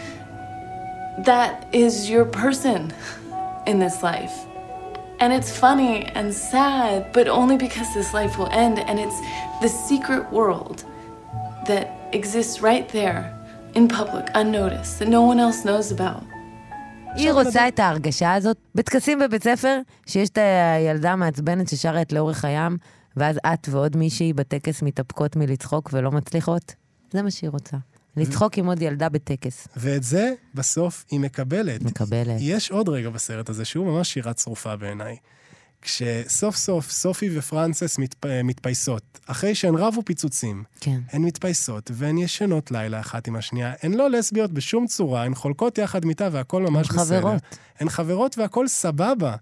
that is your person in this life. And it's funny and sad, but only because this life will end. And it's the secret world that exists right there in public, unnoticed, that no one else knows about. היא רוצה את ההרגשה הזאת בטקסים בבית ספר, שיש את הילדה המעצבנת ששרה את לאורך הים, ואז את ועוד מישהי בטקס מתאפקות מלצחוק ולא מצליחות. זה מה שהיא רוצה. לצחוק עם עוד ילדה בטקס. ואת זה בסוף היא מקבלת. מקבלת. יש עוד רגע בסרט הזה שהוא ממש שירה צרופה בעיניי. כשסוף סוף סופי ופרנסס מתפ... מתפייסות, אחרי שהן רבו פיצוצים, כן. הן מתפייסות והן ישנות לילה אחת עם השנייה. הן לא לסביות בשום צורה, הן חולקות יחד מיטה והכל ממש הן בסדר. חברות. הן חברות והכל סבבה.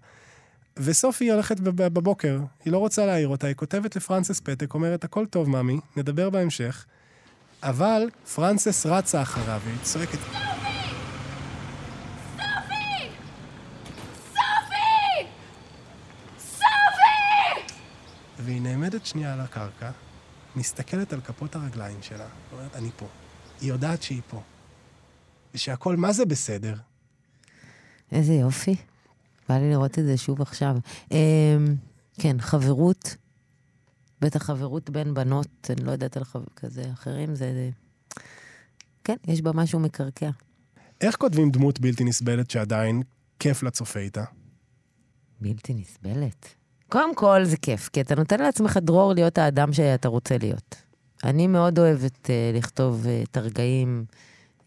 וסופי הולכת בב- בבוקר, היא לא רוצה להעיר אותה, היא כותבת לפרנסס פתק, אומרת, הכל טוב, ממי, נדבר בהמשך. אבל פרנסס רצה אחריו, והיא צועקת, נעמדת שנייה על הקרקע, מסתכלת על כפות הרגליים שלה, אומרת, אני פה. היא יודעת שהיא פה. ושהכול מה זה בסדר. איזה יופי. בא לי לראות את זה שוב עכשיו. אמ, כן, חברות, בטח חברות בין בנות, אני לא יודעת על חבר כזה, אחרים, זה... זה- כן, יש בה משהו מקרקע. איך כותבים דמות בלתי נסבלת שעדיין כיף לצופה איתה? בלתי נסבלת. קודם כל זה כיף, כי אתה נותן לעצמך דרור להיות האדם שאתה רוצה להיות. אני מאוד אוהבת uh, לכתוב uh, את הרגעים,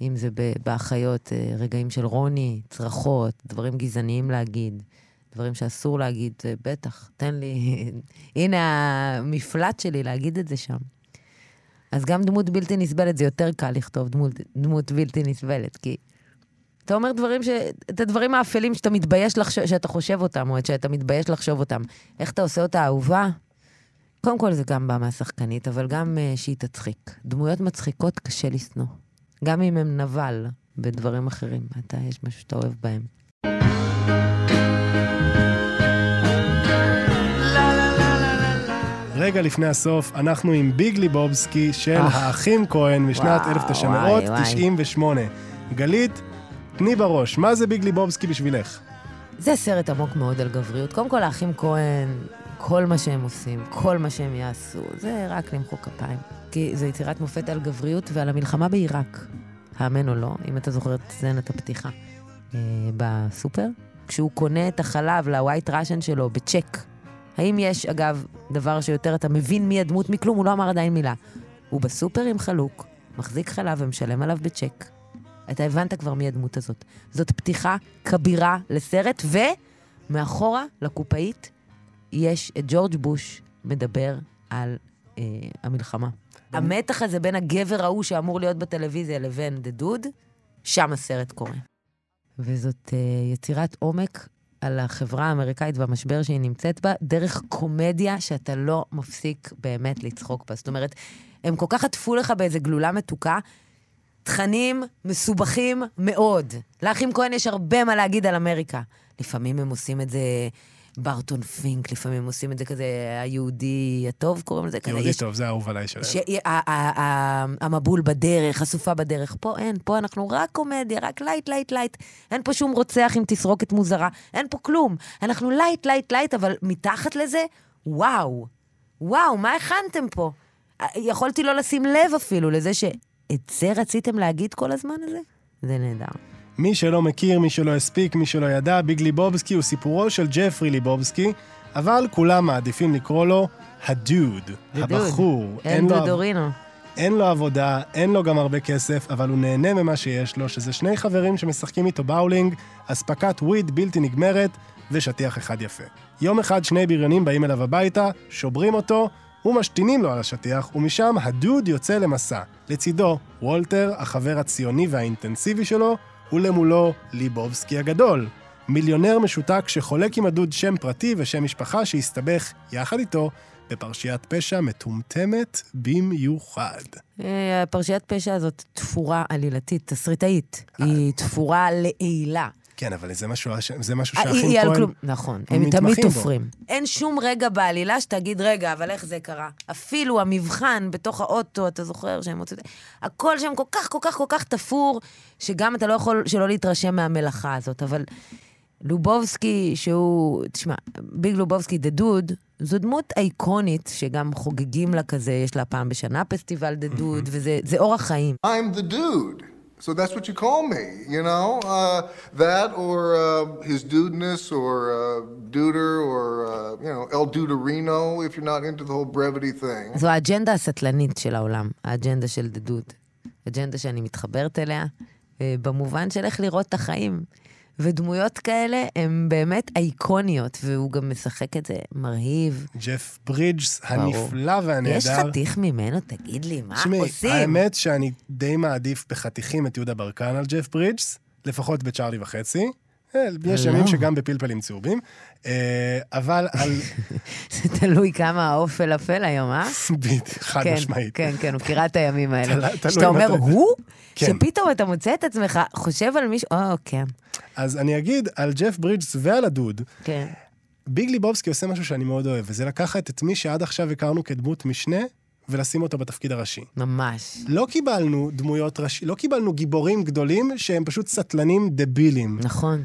אם זה באחיות, uh, רגעים של רוני, צרחות, דברים גזעניים להגיד, דברים שאסור להגיד, uh, בטח, תן לי, <laughs> הנה המפלט שלי להגיד את זה שם. אז גם דמות בלתי נסבלת, זה יותר קל לכתוב דמות, דמות בלתי נסבלת, כי אתה אומר דברים ש... את הדברים האפלים שאתה מתבייש לחשוב, שאתה חושב אותם, או שאתה מתבייש לחשוב אותם. איך אתה עושה אותה אהובה? קודם כל זה גם בא מהשחקנית, אבל גם uh, שהיא תצחיק. דמויות מצחיקות קשה לשנוא. גם אם הם נבל בדברים אחרים. אתה, יש משהו שאתה אוהב בהם. רגע לפני הסוף, אנחנו עם ביג ליבובסקי של אה. האחים כהן משנת וואו, 1998. גלית, תני בראש, מה זה ביג ליבובסקי בשבילך? זה סרט עמוק מאוד על גבריות. קודם כל, האחים כהן, כל מה שהם עושים, כל מה שהם יעשו, זה רק למחוא כפיים. כי זו יצירת מופת על גבריות ועל המלחמה בעיראק. האמן או לא, אם אתה זוכר את סצנת הפתיחה אה, בסופר, כשהוא קונה את החלב לווייט ראשן שלו בצ'ק. האם יש, אגב, דבר שיותר אתה מבין מי הדמות מכלום? הוא לא אמר עדיין מילה. הוא בסופר עם חלוק, מחזיק חלב ומשלם עליו בצ'ק. אתה הבנת כבר מי הדמות הזאת. זאת פתיחה כבירה לסרט, ומאחורה, לקופאית, יש את ג'ורג' בוש מדבר על אה, המלחמה. המתח הזה בין הגבר ההוא שאמור להיות בטלוויזיה לבין דה דוד, שם הסרט קורה. וזאת אה, יצירת עומק על החברה האמריקאית והמשבר שהיא נמצאת בה, דרך קומדיה שאתה לא מפסיק באמת לצחוק בה. זאת אומרת, הם כל כך עטפו לך באיזה גלולה מתוקה, תכנים מסובכים מאוד. לאחים כהן יש הרבה מה להגיד על אמריקה. לפעמים הם עושים את זה ברטון פינק, לפעמים הם עושים את זה כזה היהודי הטוב, קוראים לזה כזה. יהודי יש- טוב, זה האהוב עליי שלהם. ש- המבול בדרך, הסופה בדרך. פה אין, פה אנחנו רק קומדיה, רק light, light, light. אין פה שום רוצח עם תסרוקת מוזרה, אין פה כלום. אנחנו light, light, light, אבל מתחת לזה, וואו. וואו, מה הכנתם פה? יכולתי לא לשים לב אפילו לזה שאת זה רציתם להגיד כל הזמן הזה? זה נהדר. מי שלא מכיר, מי שלא הספיק, מי שלא ידע, ביג ליבובסקי הוא סיפורו של ג'פרי ליבובסקי, אבל כולם מעדיפים לקרוא לו הדוד, הבחור. אין לו- El Duderino. אין לו עבודה, אין לו גם הרבה כסף, אבל הוא נהנה ממה שיש לו, שזה שני חברים שמשחקים איתו באולינג, אספקת weed בלתי נגמרת ושטיח אחד יפה. יום אחד שני בריונים באים אליו הביתה, שוברים אותו ומשתינים לו על השטיח, ומשם הדוד יוצא למסע. לצידו, וולטר, החבר הציוני והאינטנסיבי שלו, ולמולו, ליבובסקי הגדול. מיליונר משותק שחולק עם הדוד שם פרטי ושם משפחה שהסתבך יחד איתו בפרשיית פשע מטומטמת במיוחד. אה, הפרשיית פשע הזאת תפורה עלילתית, תסריטאית. היא תפורה לעילה. כן, אבל זה משהו, זה משהו אה, שהאחים היא על כהן... כלום, נכון, הם מתמחים תמיד בו. תופרים. אין שום רגע בעלילה שתגיד, רגע, אבל איך זה קרה? אפילו המבחן בתוך האוטו, אתה זוכר שהם מוצאים... הכל שם כל כך, כל כך, כל כך תפור, שגם אתה לא יכול שלא להתרשם מהמלאכה הזאת. אבל לובובסקי, שהוא... תשמע, ביג לובובסקי, דה דוד, זו דמות אייקונית, שגם חוגגים לה כזה, יש לה פעם בשנה פסטיבל דה דוד, וזה זה אורח חיים. I'm the dude. So that's what you call me, you know? Uh, that or uh, his dudeness or uh, duder or, uh, you know, El Duderino if you're not into the whole brevity thing. זו האג'נדה הסטלנית של העולם, האג'נדה של דדוד. אג'נדה שאני מתחברת אליה, אה, במובן של איך לראות את החיים. ודמויות כאלה הן באמת אייקוניות, והוא גם משחק את זה מרהיב. ג'ף ברידג'ס. הנפלא והנהדר. יש חתיך ממנו? תגיד לי, מה תשמעי, עושים? האמת שאני די מעדיף בחתיכים את יהודה ברקן על ג'ף ברידג'ס, לפחות בצ'ארלי וחצי. אה, יש לא. ימים שגם בפלפלים צהובים. אה, אבל על... <laughs> זה תלוי כמה האופל אפל היום, אה? <laughs> בדיוק, חד כן, משמעית. כן, כן, הוא מכירה את הימים האלה. שאתה אומר. הוא? כן. שפתאום אתה מוצא את עצמך, חושב על מישהו, או, כן, אז אני אגיד על ג'ף ברידג'ס ועל הדוד, כן. ביג ליבובסקי עושה משהו שאני מאוד אוהב, וזה לקחת את מי שעד עכשיו הכרנו כדמות משנה, ולשים אותו בתפקיד הראשי. ממש. לא קיבלנו דמויות ראשי, לא קיבלנו גיבורים גדולים שהם פשוט סטלנים דבילים. נכון.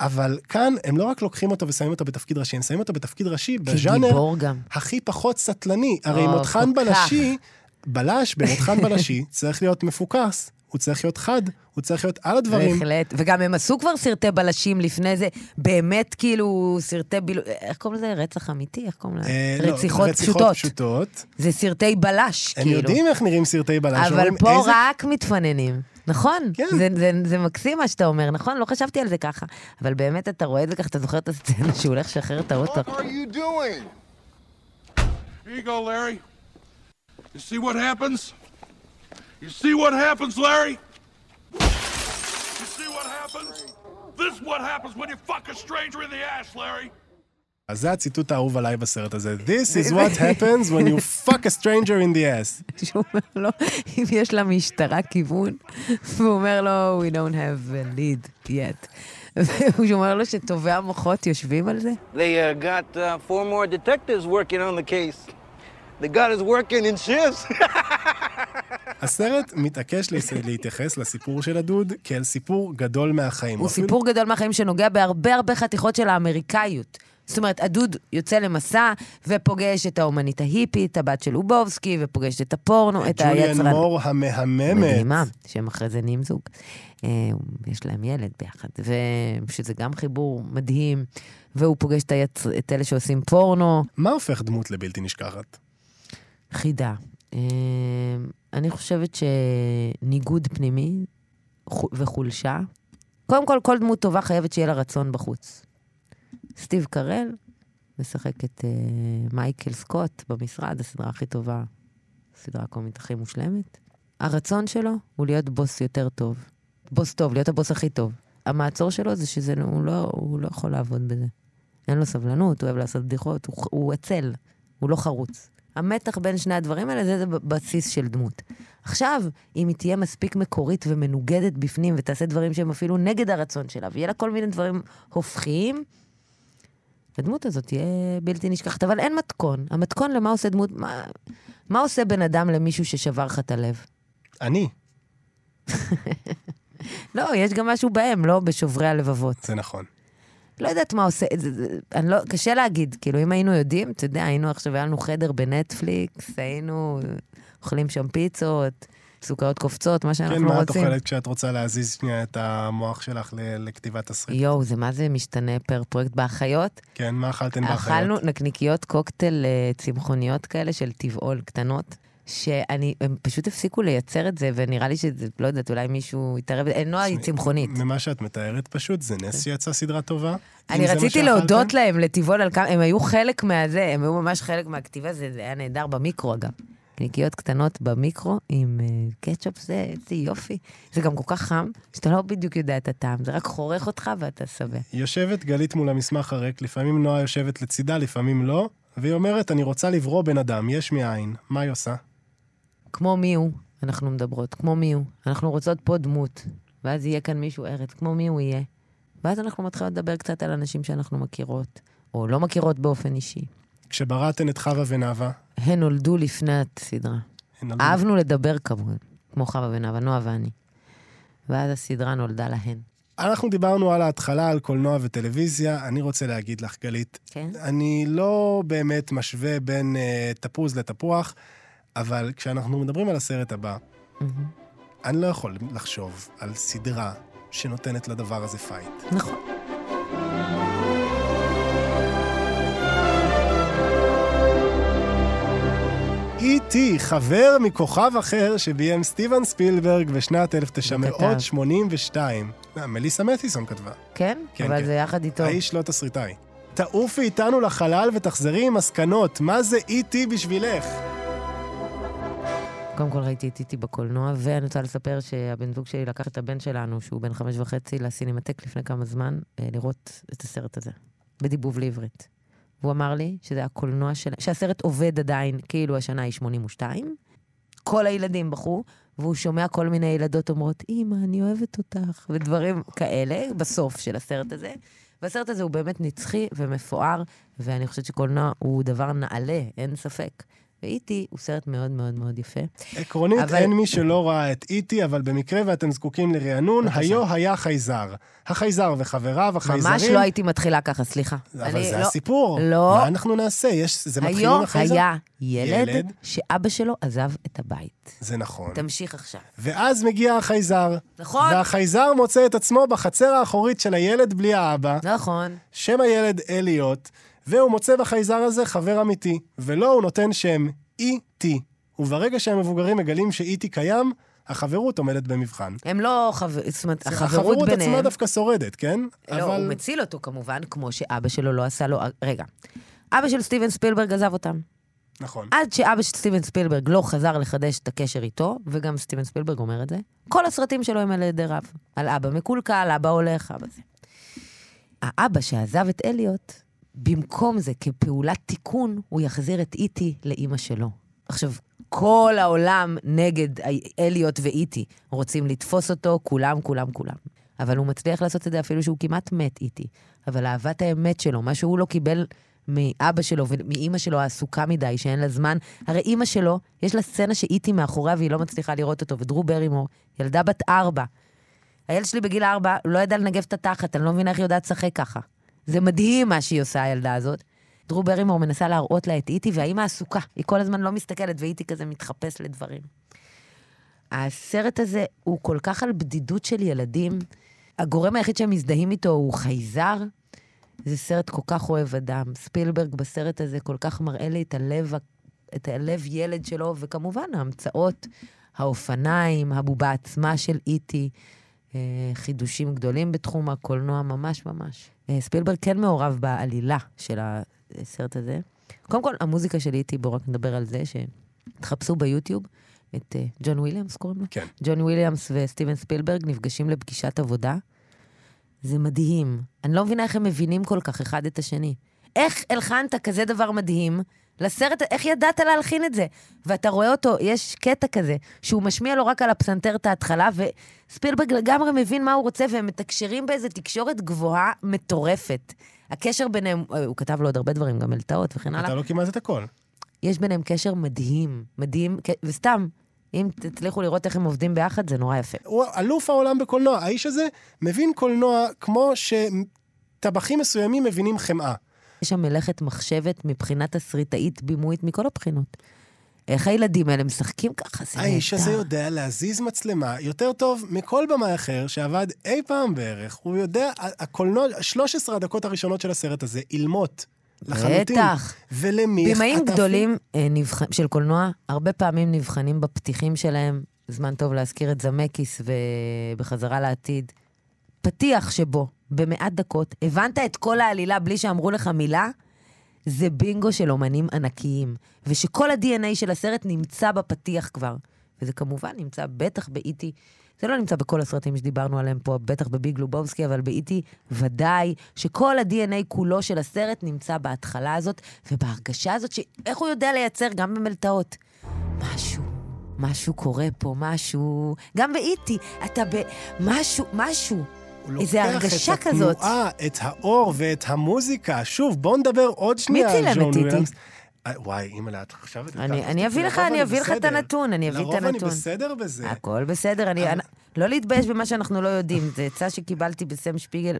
אבל כאן הם לא רק לוקחים אותו ושמים אותו בתפקיד ראשי, הם שמים אותו בתפקיד ראשי בז'אנר. הכי פחות סטלני. הרי או, מותחן. בלשי, בלש במותחן בלשי צריך להיות מפוקס, הוא צריך להיות חד, הוא צריך להיות על הדברים. בהחלט. וגם הם עשו כבר סרטי בלשים לפני זה, באמת כאילו סרטי בילו... איך קוראים לזה? רצח אמיתי? איך קוראים לזה? אה, לא, רציחות רציחות פשוטות. פשוטות. זה סרטי בלש, הם כאילו. יודעים איך נראים סרטי בלש. אבל פה "איזה רק מתפננים. נכון, כן. זה, זה, זה מקסים מה שאתה אומר, נכון? לא חשבתי על זה ככה. אבל באמת אתה רואה את זה ככה, אתה זוכר את הסצנה שהוא הולך לשחרר את האוטו. What are you doing? Here you go, Larry. You see what happens? You see what happens, Larry? You see what happens? This is what happens when you fuck a stranger in the ass, Larry. אז זה הציטוט האהוב עליי בסרט הזה. This is what happens when you fuck a stranger in the ass. שהוא אומר לו, אם יש למשטרה כיוון, והוא אומר לו, we don't have a lead yet. והוא אומר לו שטובי המוחות יושבים על זה. They uh, got uh, four more detectives working on the case. They got us working in shifts. הסרט מתעקש להתייחס לסיפור של הדוד כאל סיפור גדול מהחיים. הוא אפילו- סיפור גדול מהחיים שנוגע בהרבה הרבה חתיכות של האמריקאיות. זאת אומרת, הדוד יוצא למסע ופוגש את האומנית ההיפית, הבת של לובובסקי, ופוגש את הפורנו, את ג'וליאן היצרן. מור המהממת. מדהימה, שהם אחרי זה נהיים זוג. אה, יש להם ילד ביחד, ושזה גם חיבור מדהים, והוא פוגש את, היצ... את אלה שעושים פורנו. מה הופך דמות לבלתי נשכחת? חידה. אני חושבת שניגוד פנימי חו- וחולשה, קודם כל, כל דמות טובה חייבת שיהיה לה רצון בחוץ. סטיב קרל משחק את אה, מייקל סקוט במשרד, הסדרה הכי טובה, הסדרה הקומית הכי מושלמת. הרצון שלו הוא להיות בוס יותר טוב. בוס טוב, להיות הבוס הכי טוב. המעצור שלו זה שזה, הוא לא, הוא לא יכול לעבוד בזה. אין לו סבלנות, הוא אוהב לעשות בדיחות, הוא, הוא עצל, הוא לא חרוץ. המתח בין שני הדברים האלה זה, זה בסיס של דמות. עכשיו, אם היא תהיה מספיק מקורית ומנוגדת בפנים ותעשה דברים שהם אפילו נגד הרצון שלה, ויהיה לה כל מיני דברים הופכיים, הדמות הזאת תהיה בלתי נשכחת. אבל אין מתכון. המתכון למה עושה דמות, מה, מה עושה בן אדם למישהו ששבר לך את הלב? אני. <laughs> לא, יש גם משהו בהם, לא בשוברי הלבבות. זה נכון. לא יודעת מה עושה, זה, זה, אני לא, קשה להגיד, כאילו, אם היינו יודעים, אתה יודע, היינו עכשיו, היה לנו חדר בנטפליקס, היינו אוכלים שם פיצות, סוכריות קופצות, מה שאנחנו כן, רוצים. מה את אוכלת כשאת רוצה להזיז שנייה את המוח שלך לכתיבת תסריט? יואו, זה מה זה משתנה פר פרויקט באחיות? כן, מה אכלתן באחיות? אכלנו נקניקיות קוקטייל אה, צמחוניות כאלה של טבעול קטנות. שאני, הם פשוט הפסיקו לייצר את זה, ונראה לי שזה, לא יודעת, אולי מישהו יתערב, אה, נועה היא צמחונית. ממה שאת מתארת פשוט, זה נס שיצא סדרה טובה. אני רציתי? להודות להם, לטבעול, על כמה, הם היו חלק מהזה, הם היו ממש חלק מהכתיבה, זה, היה נהדר במיקרו אגב. נקניקיות קטנות במיקרו עם uh, קטשופ, זה איזה יופי. זה גם כל כך חם, שאתה לא בדיוק יודע את הטעם, זה רק חורך אותך ואתה שבע. יושבת גלית מול המסמך הריק, לפעמים נועה יושבת לצידה, לפעמים לא, והיא אומרת, אני רוצה לברוא בן אדם, יש מאין. מה היא עושה? כמו מי הוא, אנחנו מדברות, כמו מי הוא. אנחנו רוצות פה דמות, ואז יהיה כאן מישהו ארץ, כמו מי הוא יהיה. ואז אנחנו מתחילות לדבר קצת על אנשים שאנחנו מכירות, או לא מכירות באופן אישי. כשבראתן את חווה ונאווה, הן נולדו לפני הסדרה. נולדו- אהבנו לדבר כמובן, כמו חווה ונאווה, נועה ואני. ואז הסדרה נולדה להן. אנחנו דיברנו על ההתחלה, על קולנוע וטלוויזיה. אני רוצה להגיד לך, גלית, כן? אני לא באמת משווה בין אה, תפוז לתפוח, אבל כשאנחנו מדברים על הסרט הבא, אני לא יכול לחשוב על סדרה שנותנת לדבר הזה fight. נכון. E.T. חבר מכוכב אחר שביים סטיבן ספילברג בשנת 1982. אה, מליסה מתיסון כתבה. כן? כן, אבל כן. זה יחד איתו. האיש לא תסריטאי. תעופי איתנו לחלל ותחזרי עם מסקנות. מה זה E.T. בשבילך? קודם כל ראיתי את איטי בקולנוע, ואני רוצה לספר שהבן זוג שלי לקח את הבן שלנו, שהוא בן חמש וחצי, לסינמטק לפני כמה זמן, אה, לראות את הסרט הזה, בדיבוב לעברית. והוא אמר לי שזה הקולנוע של... שהסרט עובד עדיין, כאילו השנה היא 82. כל הילדים בכו, והוא שומע כל מיני ילדות אומרות, אמא, אני אוהבת אותך, ודברים כאלה, בסוף של הסרט הזה. והסרט הזה הוא באמת נצחי ומפואר, ואני חושבת שקולנוע הוא דבר נעלה, אין ספק. ואיטי הוא סרט מאוד מאוד מאוד יפה. עקרונית, אבל- אין מי שלא ראה את E.T., אבל במקרה ואתם זקוקים לרענון. היו היה חייזר. החייזר וחבריו, החייזרים... ממש לא הייתי מתחילה ככה, סליחה. אבל זה לא- הסיפור. לא. מה אנחנו נעשה? יש, זה מתחיל עם היו החייזר? היה ילד, ילד. שאבא שלו עזב את הבית. זה נכון. תמשיך עכשיו. ואז מגיע החייזר. נכון. והחייזר מוצא את עצמו בחצר האחורית של הילד בלי האבא. נכון. שם הילד אליוט, והוא מוצא בחייזר הזה חבר אמיתי, ולו הוא נותן שם E.T. וברגע שהמבוגרים מגלים ש-E.T. קיים, החברות עומדת במבחן. הם לא חבר... זאת אומרת, החברות החברות ביניהם... עצמה דווקא שורדת, כן? לא, הוא מציל אותו כמובן, כמו שאבא שלו לא עשה לו... רגע. אבא של סטיבן ספילברג עזב אותם. נכון. עד שאבא של סטיבן ספילברג לא חזר לחדש את הקשר איתו, וגם סטיבן ספילברג אומר את זה, כל הסרטים שלו הם על ידי רב. על אבא מקולקל, אבא הולך, אבא זה. האבא שעזב את אליוט, במקום זה, כפעולת תיקון, הוא יחזיר את איטי לאימא שלו. עכשיו, כל העולם נגד אליוט ואיטי. רוצים לתפוס אותו, כולם, כולם, כולם. אבל הוא מצליח לעשות את זה אפילו שהוא כמעט מת איטי. אבל אהבת האמת שלו, מה שהוא לא קיבל מאבא שלו ומאימא שלו העסוקה מדי, שאין לה זמן. הרי אימא שלו, יש לה סצנה שאיטי מאחוריה והיא לא מצליחה לראות אותו, ודרו ברימור, ילדה בת ארבע. הילד שלי בגיל ארבע לא ידע לנגב את התחת, אני לא מבינה איך היא יודעת לשחק ככה. זה מדהים מה שהיא עושה, הילדה הזאת. דרו ברימור מנסה להראות לה את איטי, והאימא עסוקה. היא כל הזמן לא מסתכלת, ואיטי כזה מתחפש לדברים. הסרט הזה הוא כל כך על בדידות של ילדים. הגורם היחיד שהם מזדהים איתו הוא חייזר. זה סרט כל כך אוהב אדם. ספילברג בסרט הזה כל כך מראה לי את הלב, את הלב ילד שלו, וכמובן ההמצאות, האופניים, הבובה עצמה של איטי, אה, חידושים גדולים בתחום הקולנוע, ממש ממש. אה, ספילברג כן מעורב בעלילה של הסרט הזה. קודם כל, המוזיקה של איטי, בואו רק נדבר על זה, שתחפשו ביוטיוב את אה, ג'ון וויליאמס, קוראים לו? כן. ג'ון וויליאמס וסטיבן ספילברג נפגשים לפגישת עבודה. זה מדהים. אני לא מבינה איך הם מבינים כל כך אחד את השני. איך הלחנת כזה דבר מדהים לסרט, איך ידעת להלחין את זה? ואתה רואה אותו, יש קטע כזה, שהוא משמיע לו רק על הפסנתר את ההתחלה, וספילברג לגמרי מבין מה הוא רוצה, והם מתקשרים באיזו תקשורת גבוהה מטורפת. הקשר ביניהם, הוא כתב לו עוד הרבה דברים, גם מלטעות וכן הלאה. אתה לא כמעט את הכל. יש ביניהם קשר מדהים, מדהים, וסתם, אם תצליחו לראות איך הם עובדים ביחד, זה נורא יפה. הוא אלוף העולם בקולנוע. האיש הזה מבין קולנוע כמו שטבחים מסוימים מבינים חמאה. יש שם מלאכת מחשבת מבחינת תסריטאית בימויית מכל הבחינות. איך הילדים האלה משחקים ככה, זה נהדר. האיש הזה יודע להזיז מצלמה יותר טוב מכל במאי אחר שעבד אי פעם בערך. הוא יודע, הקולנוע, 13 הדקות הראשונות של הסרט הזה, אילמות. לחלוטין. בטח. ולמי... במאים גדולים אה, נבח... של קולנוע, הרבה פעמים נבחנים בפתיחים שלהם, זמן טוב להזכיר את זמקיס ובחזרה לעתיד. פתיח שבו, במעט דקות, הבנת את כל העלילה בלי שאמרו לך מילה, זה בינגו של אומנים ענקיים. ושכל ה-DNA של הסרט נמצא בפתיח כבר. וזה כמובן נמצא בטח באיטי. זה לא נמצא בכל הסרטים שדיברנו עליהם פה, בטח בביג לובובסקי, אבל באיטי ודאי שכל ה-DNA כולו של הסרט נמצא בהתחלה הזאת, ובהרגשה הזאת, שאיך הוא יודע לייצר גם במלטעות. משהו, משהו קורה פה, משהו... גם באיטי, אתה ב... משהו, משהו. לוקח הרגשה את כזאת. התנועה, את האור ואת המוזיקה. שוב, בואו נדבר עוד שנייה על ג'ון? וויליאמס. אה, וואי, אימא'לה, את עכשיו... את אני, אני. אביא לך, אני אביא לך את. הנתון, אני אביא את הנתון. לרוב אני בסדר בזה. הכל בסדר, אני... לא להתבייש במה שאנחנו לא יודעים. זו עצה שקיבלתי בסם שפיגל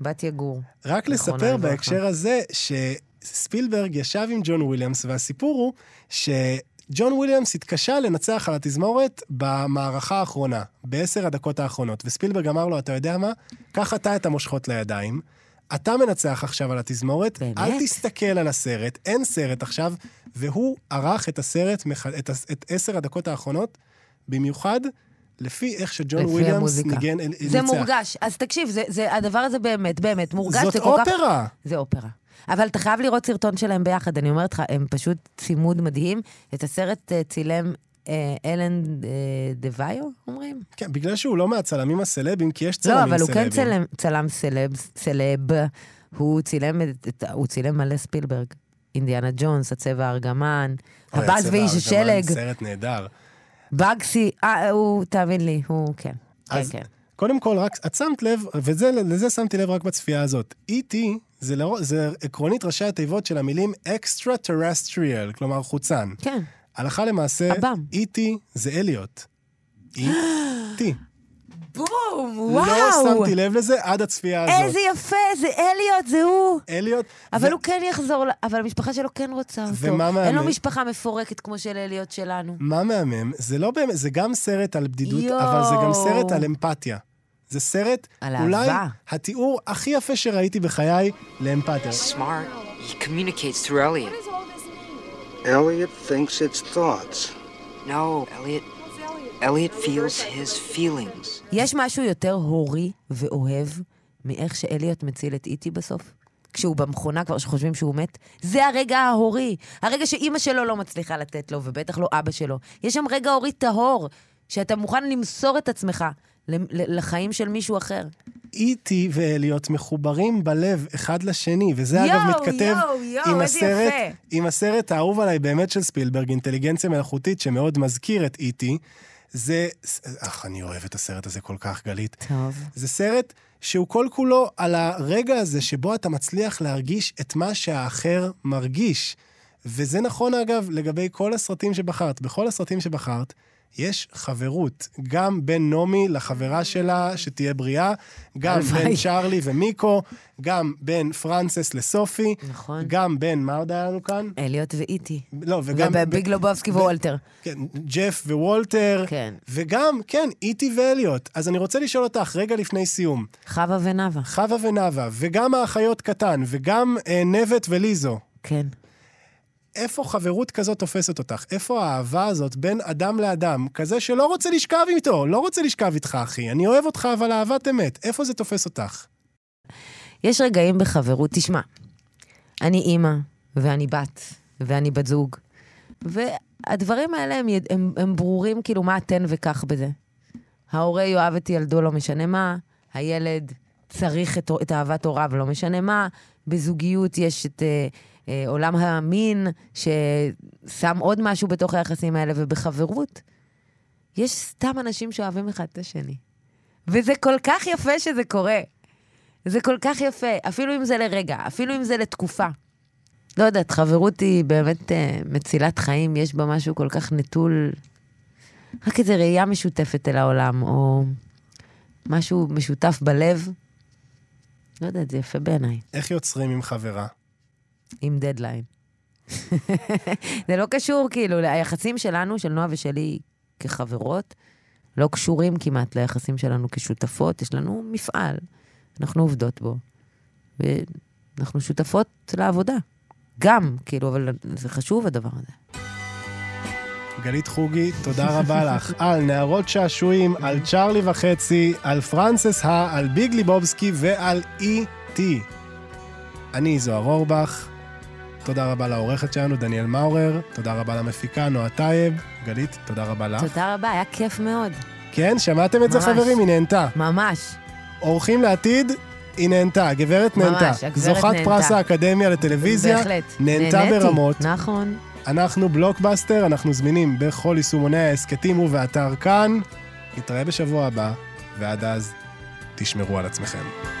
מבת יגור. רק לספר. בהקשר הזה, שספילברג ישב עם ג'ון וויליאמס, והסיפור הוא שג'ון וויליאמס התקשה לנצח על התזמורת במערכה האחרונה, בעשר הדקות האחרונות. וספילברג אמר לו, אתה יודע מה? קח אתה את המושכות לידיים. אתה מנצח עכשיו על התזמורת, באמת? אל תסתכל על הסרט, אין סרט עכשיו, והוא ערך את הסרט, מח- את, את עשר הדקות האחרונות, במיוחד לפי איך שג'ון לפי וויליאמס המוזיקה. ניגן, זה ניצח. מורגש. אז תקשיב, זה, זה, הדבר הזה באמת, באמת מורגש. זאת זה כל כך- אופרה. זה אופרה. אבל אתה חייב לראות סרטון שלהם ביחד, אני אומרת לך, הם פשוט צימוד מדהים. את הסרט אה, צילם אה, אלן אה, דוויו, אומרים? כן, בגלל שהוא לא מהצלמים הסלבים, כי יש צלמים לא, סלבים. אבל הוא כן צלם, צלם סלב, סלב. הוא צילם, הוא צילם מלא ספילברג. אינדיאנה ג'ונס, הצבע הארגמן, הבאז ואיש השלג, סרט נהדר. בגסי, אה, הוא, תאמין לי, הוא, כן. כן, אז כן. קודם כל, רק, את שמת לב, ולזה שמתי לב רק בצפייה הזאת. E.T. זה, לרוא, זה עקרונית ראשי התיבות של המילים extraterrestrial, כלומר חוצן. כן. הלכה למעשה, עב"ם. E.T. זה אליוט. E.T. בום, וואו. לא שמתי לב לזה עד הצפייה הזאת. איזה יפה, זה אליוט, זה הוא. אליוט. אבל ו- הוא כן יחזור, אבל המשפחה שלו כן רוצה אותו. ומה אין לו מהמם? משפחה מפורקת כמו של אליוט שלנו. מה מהמם? זה לא באמת, זה גם סרט על בדידות, יואו. אבל זה גם סרט על אמפתיה. זה סרט, על אולי אהבה. התיאור הכי יפה שראיתי בחיי לאמפתיה. Smart. He communicates through Elliot. Elliot thinks it's thoughts. No, Elliot. Elliot feels his feelings. יש משהו יותר הורי ואוהב מאיך שאליוט מציל את איטי בסוף? כשהוא במכונה כבר שחושבים שהוא מת? זה הרגע ההורי. הרגע שאימא שלו לא מצליחה לתת לו, ובטח לא אבא שלו. יש שם רגע הורי טהור, שאתה מוכן למסור את עצמך לחיים של מישהו אחר. איטי ואליוט מחוברים בלב אחד לשני, וזה יואו, אגב מתכתב יואו, יואו, עם הסרט, יפה. עם הסרט האהוב עליי באמת של ספילברג, אינטליגנציה מלאכותית, שמאוד מזכיר את איטי. זה, אך, אני אוהב את הסרט הזה כל כך, גלית. טוב. זה סרט שהוא כל כולו על הרגע הזה שבו אתה מצליח להרגיש את מה שהאחר מרגיש. וזה נכון, אגב, לגבי כל הסרטים שבחרת. בכל הסרטים שבחרת, יש חברות, גם בין נעמי לחברה שלה, שתהיה בריאה, גם. בין צ'ארלי ומיקו, גם בין פרנסס לסופי, נכון. גם בין, מה עוד היה לנו כאן? אליוט ואיטי. לא, וגם... וביג לובובסקי ווולטר. כן, ג'ף ווולטר. כן. וגם, כן, איטי ואליוט. אז אני רוצה לשאול אותך, רגע לפני סיום. חווה ונאווה. חווה ונאווה, וגם האחיות קטן, וגם אה, נבט וליזו. כן. איפה חברות כזאת תופסת אותך? איפה האהבה הזאת בין אדם לאדם, כזה שלא רוצה לשכב איתו, לא רוצה לשכב איתך, אחי, אני אוהב אותך, אבל אהבת אמת. איפה זה תופס אותך? יש רגעים בחברות, תשמע, אני אימא, ואני בת, ואני בת זוג, והדברים האלה הם, הם, הם ברורים, כאילו, מה התן וכך בזה. ההורה יאהב את ילדו, לא משנה מה, הילד צריך את, את אהבת הוריו, לא משנה מה, בזוגיות יש את אה, עולם המין, ששם עוד משהו בתוך היחסים האלה, ובחברות, יש סתם אנשים שאוהבים אחד את השני. וזה כל כך יפה שזה קורה. זה כל כך יפה, אפילו אם זה לרגע, אפילו אם זה לתקופה. לא יודעת, חברות היא באמת אה, מצילת חיים, יש בה משהו כל כך נטול, רק איזו ראייה משותפת אל העולם, או משהו משותף בלב. לא יודעת, זה יפה בעיניי, איך יוצרים עם חברה? עם דדליין. זה לא קשור, כאילו, היחסים שלנו, של נועה ושלי כחברות, לא קשורים כמעט ליחסים שלנו כשותפות. יש לנו מפעל, אנחנו עובדות בו, ואנחנו שותפות לעבודה. גם, כאילו, אבל זה חשוב הדבר הזה. גלית חוגי, תודה רבה לך. על נערות שעשועים, על צ'ארלי וחצי, על פרנסס הא, על ביג ליבובסקי ועל אי.טי. אני זוהר אורבך, תודה רבה לעורכת שלנו, דניאל מאורר, תודה רבה למפיקה, נועה טייב. גלית, תודה רבה לך. תודה רבה, היה כיף מאוד. כן, שמעתם את זה ממש. חברים? היא נהנתה. ממש. אורחים לעתיד, היא נהנתה, הגברת ממש, נהנתה. הגברת זוכת נהנתה. פרס האקדמיה לטלוויזיה, בהחלט. נהנתה נהניתי, ברמות. נכון. אנחנו בלוקבאסטר, אנחנו זמינים בכל יישומוני ההסכתים ובאתר כאן. נתראה בשבוע הבא, ועד אז, תשמרו על עצמכם.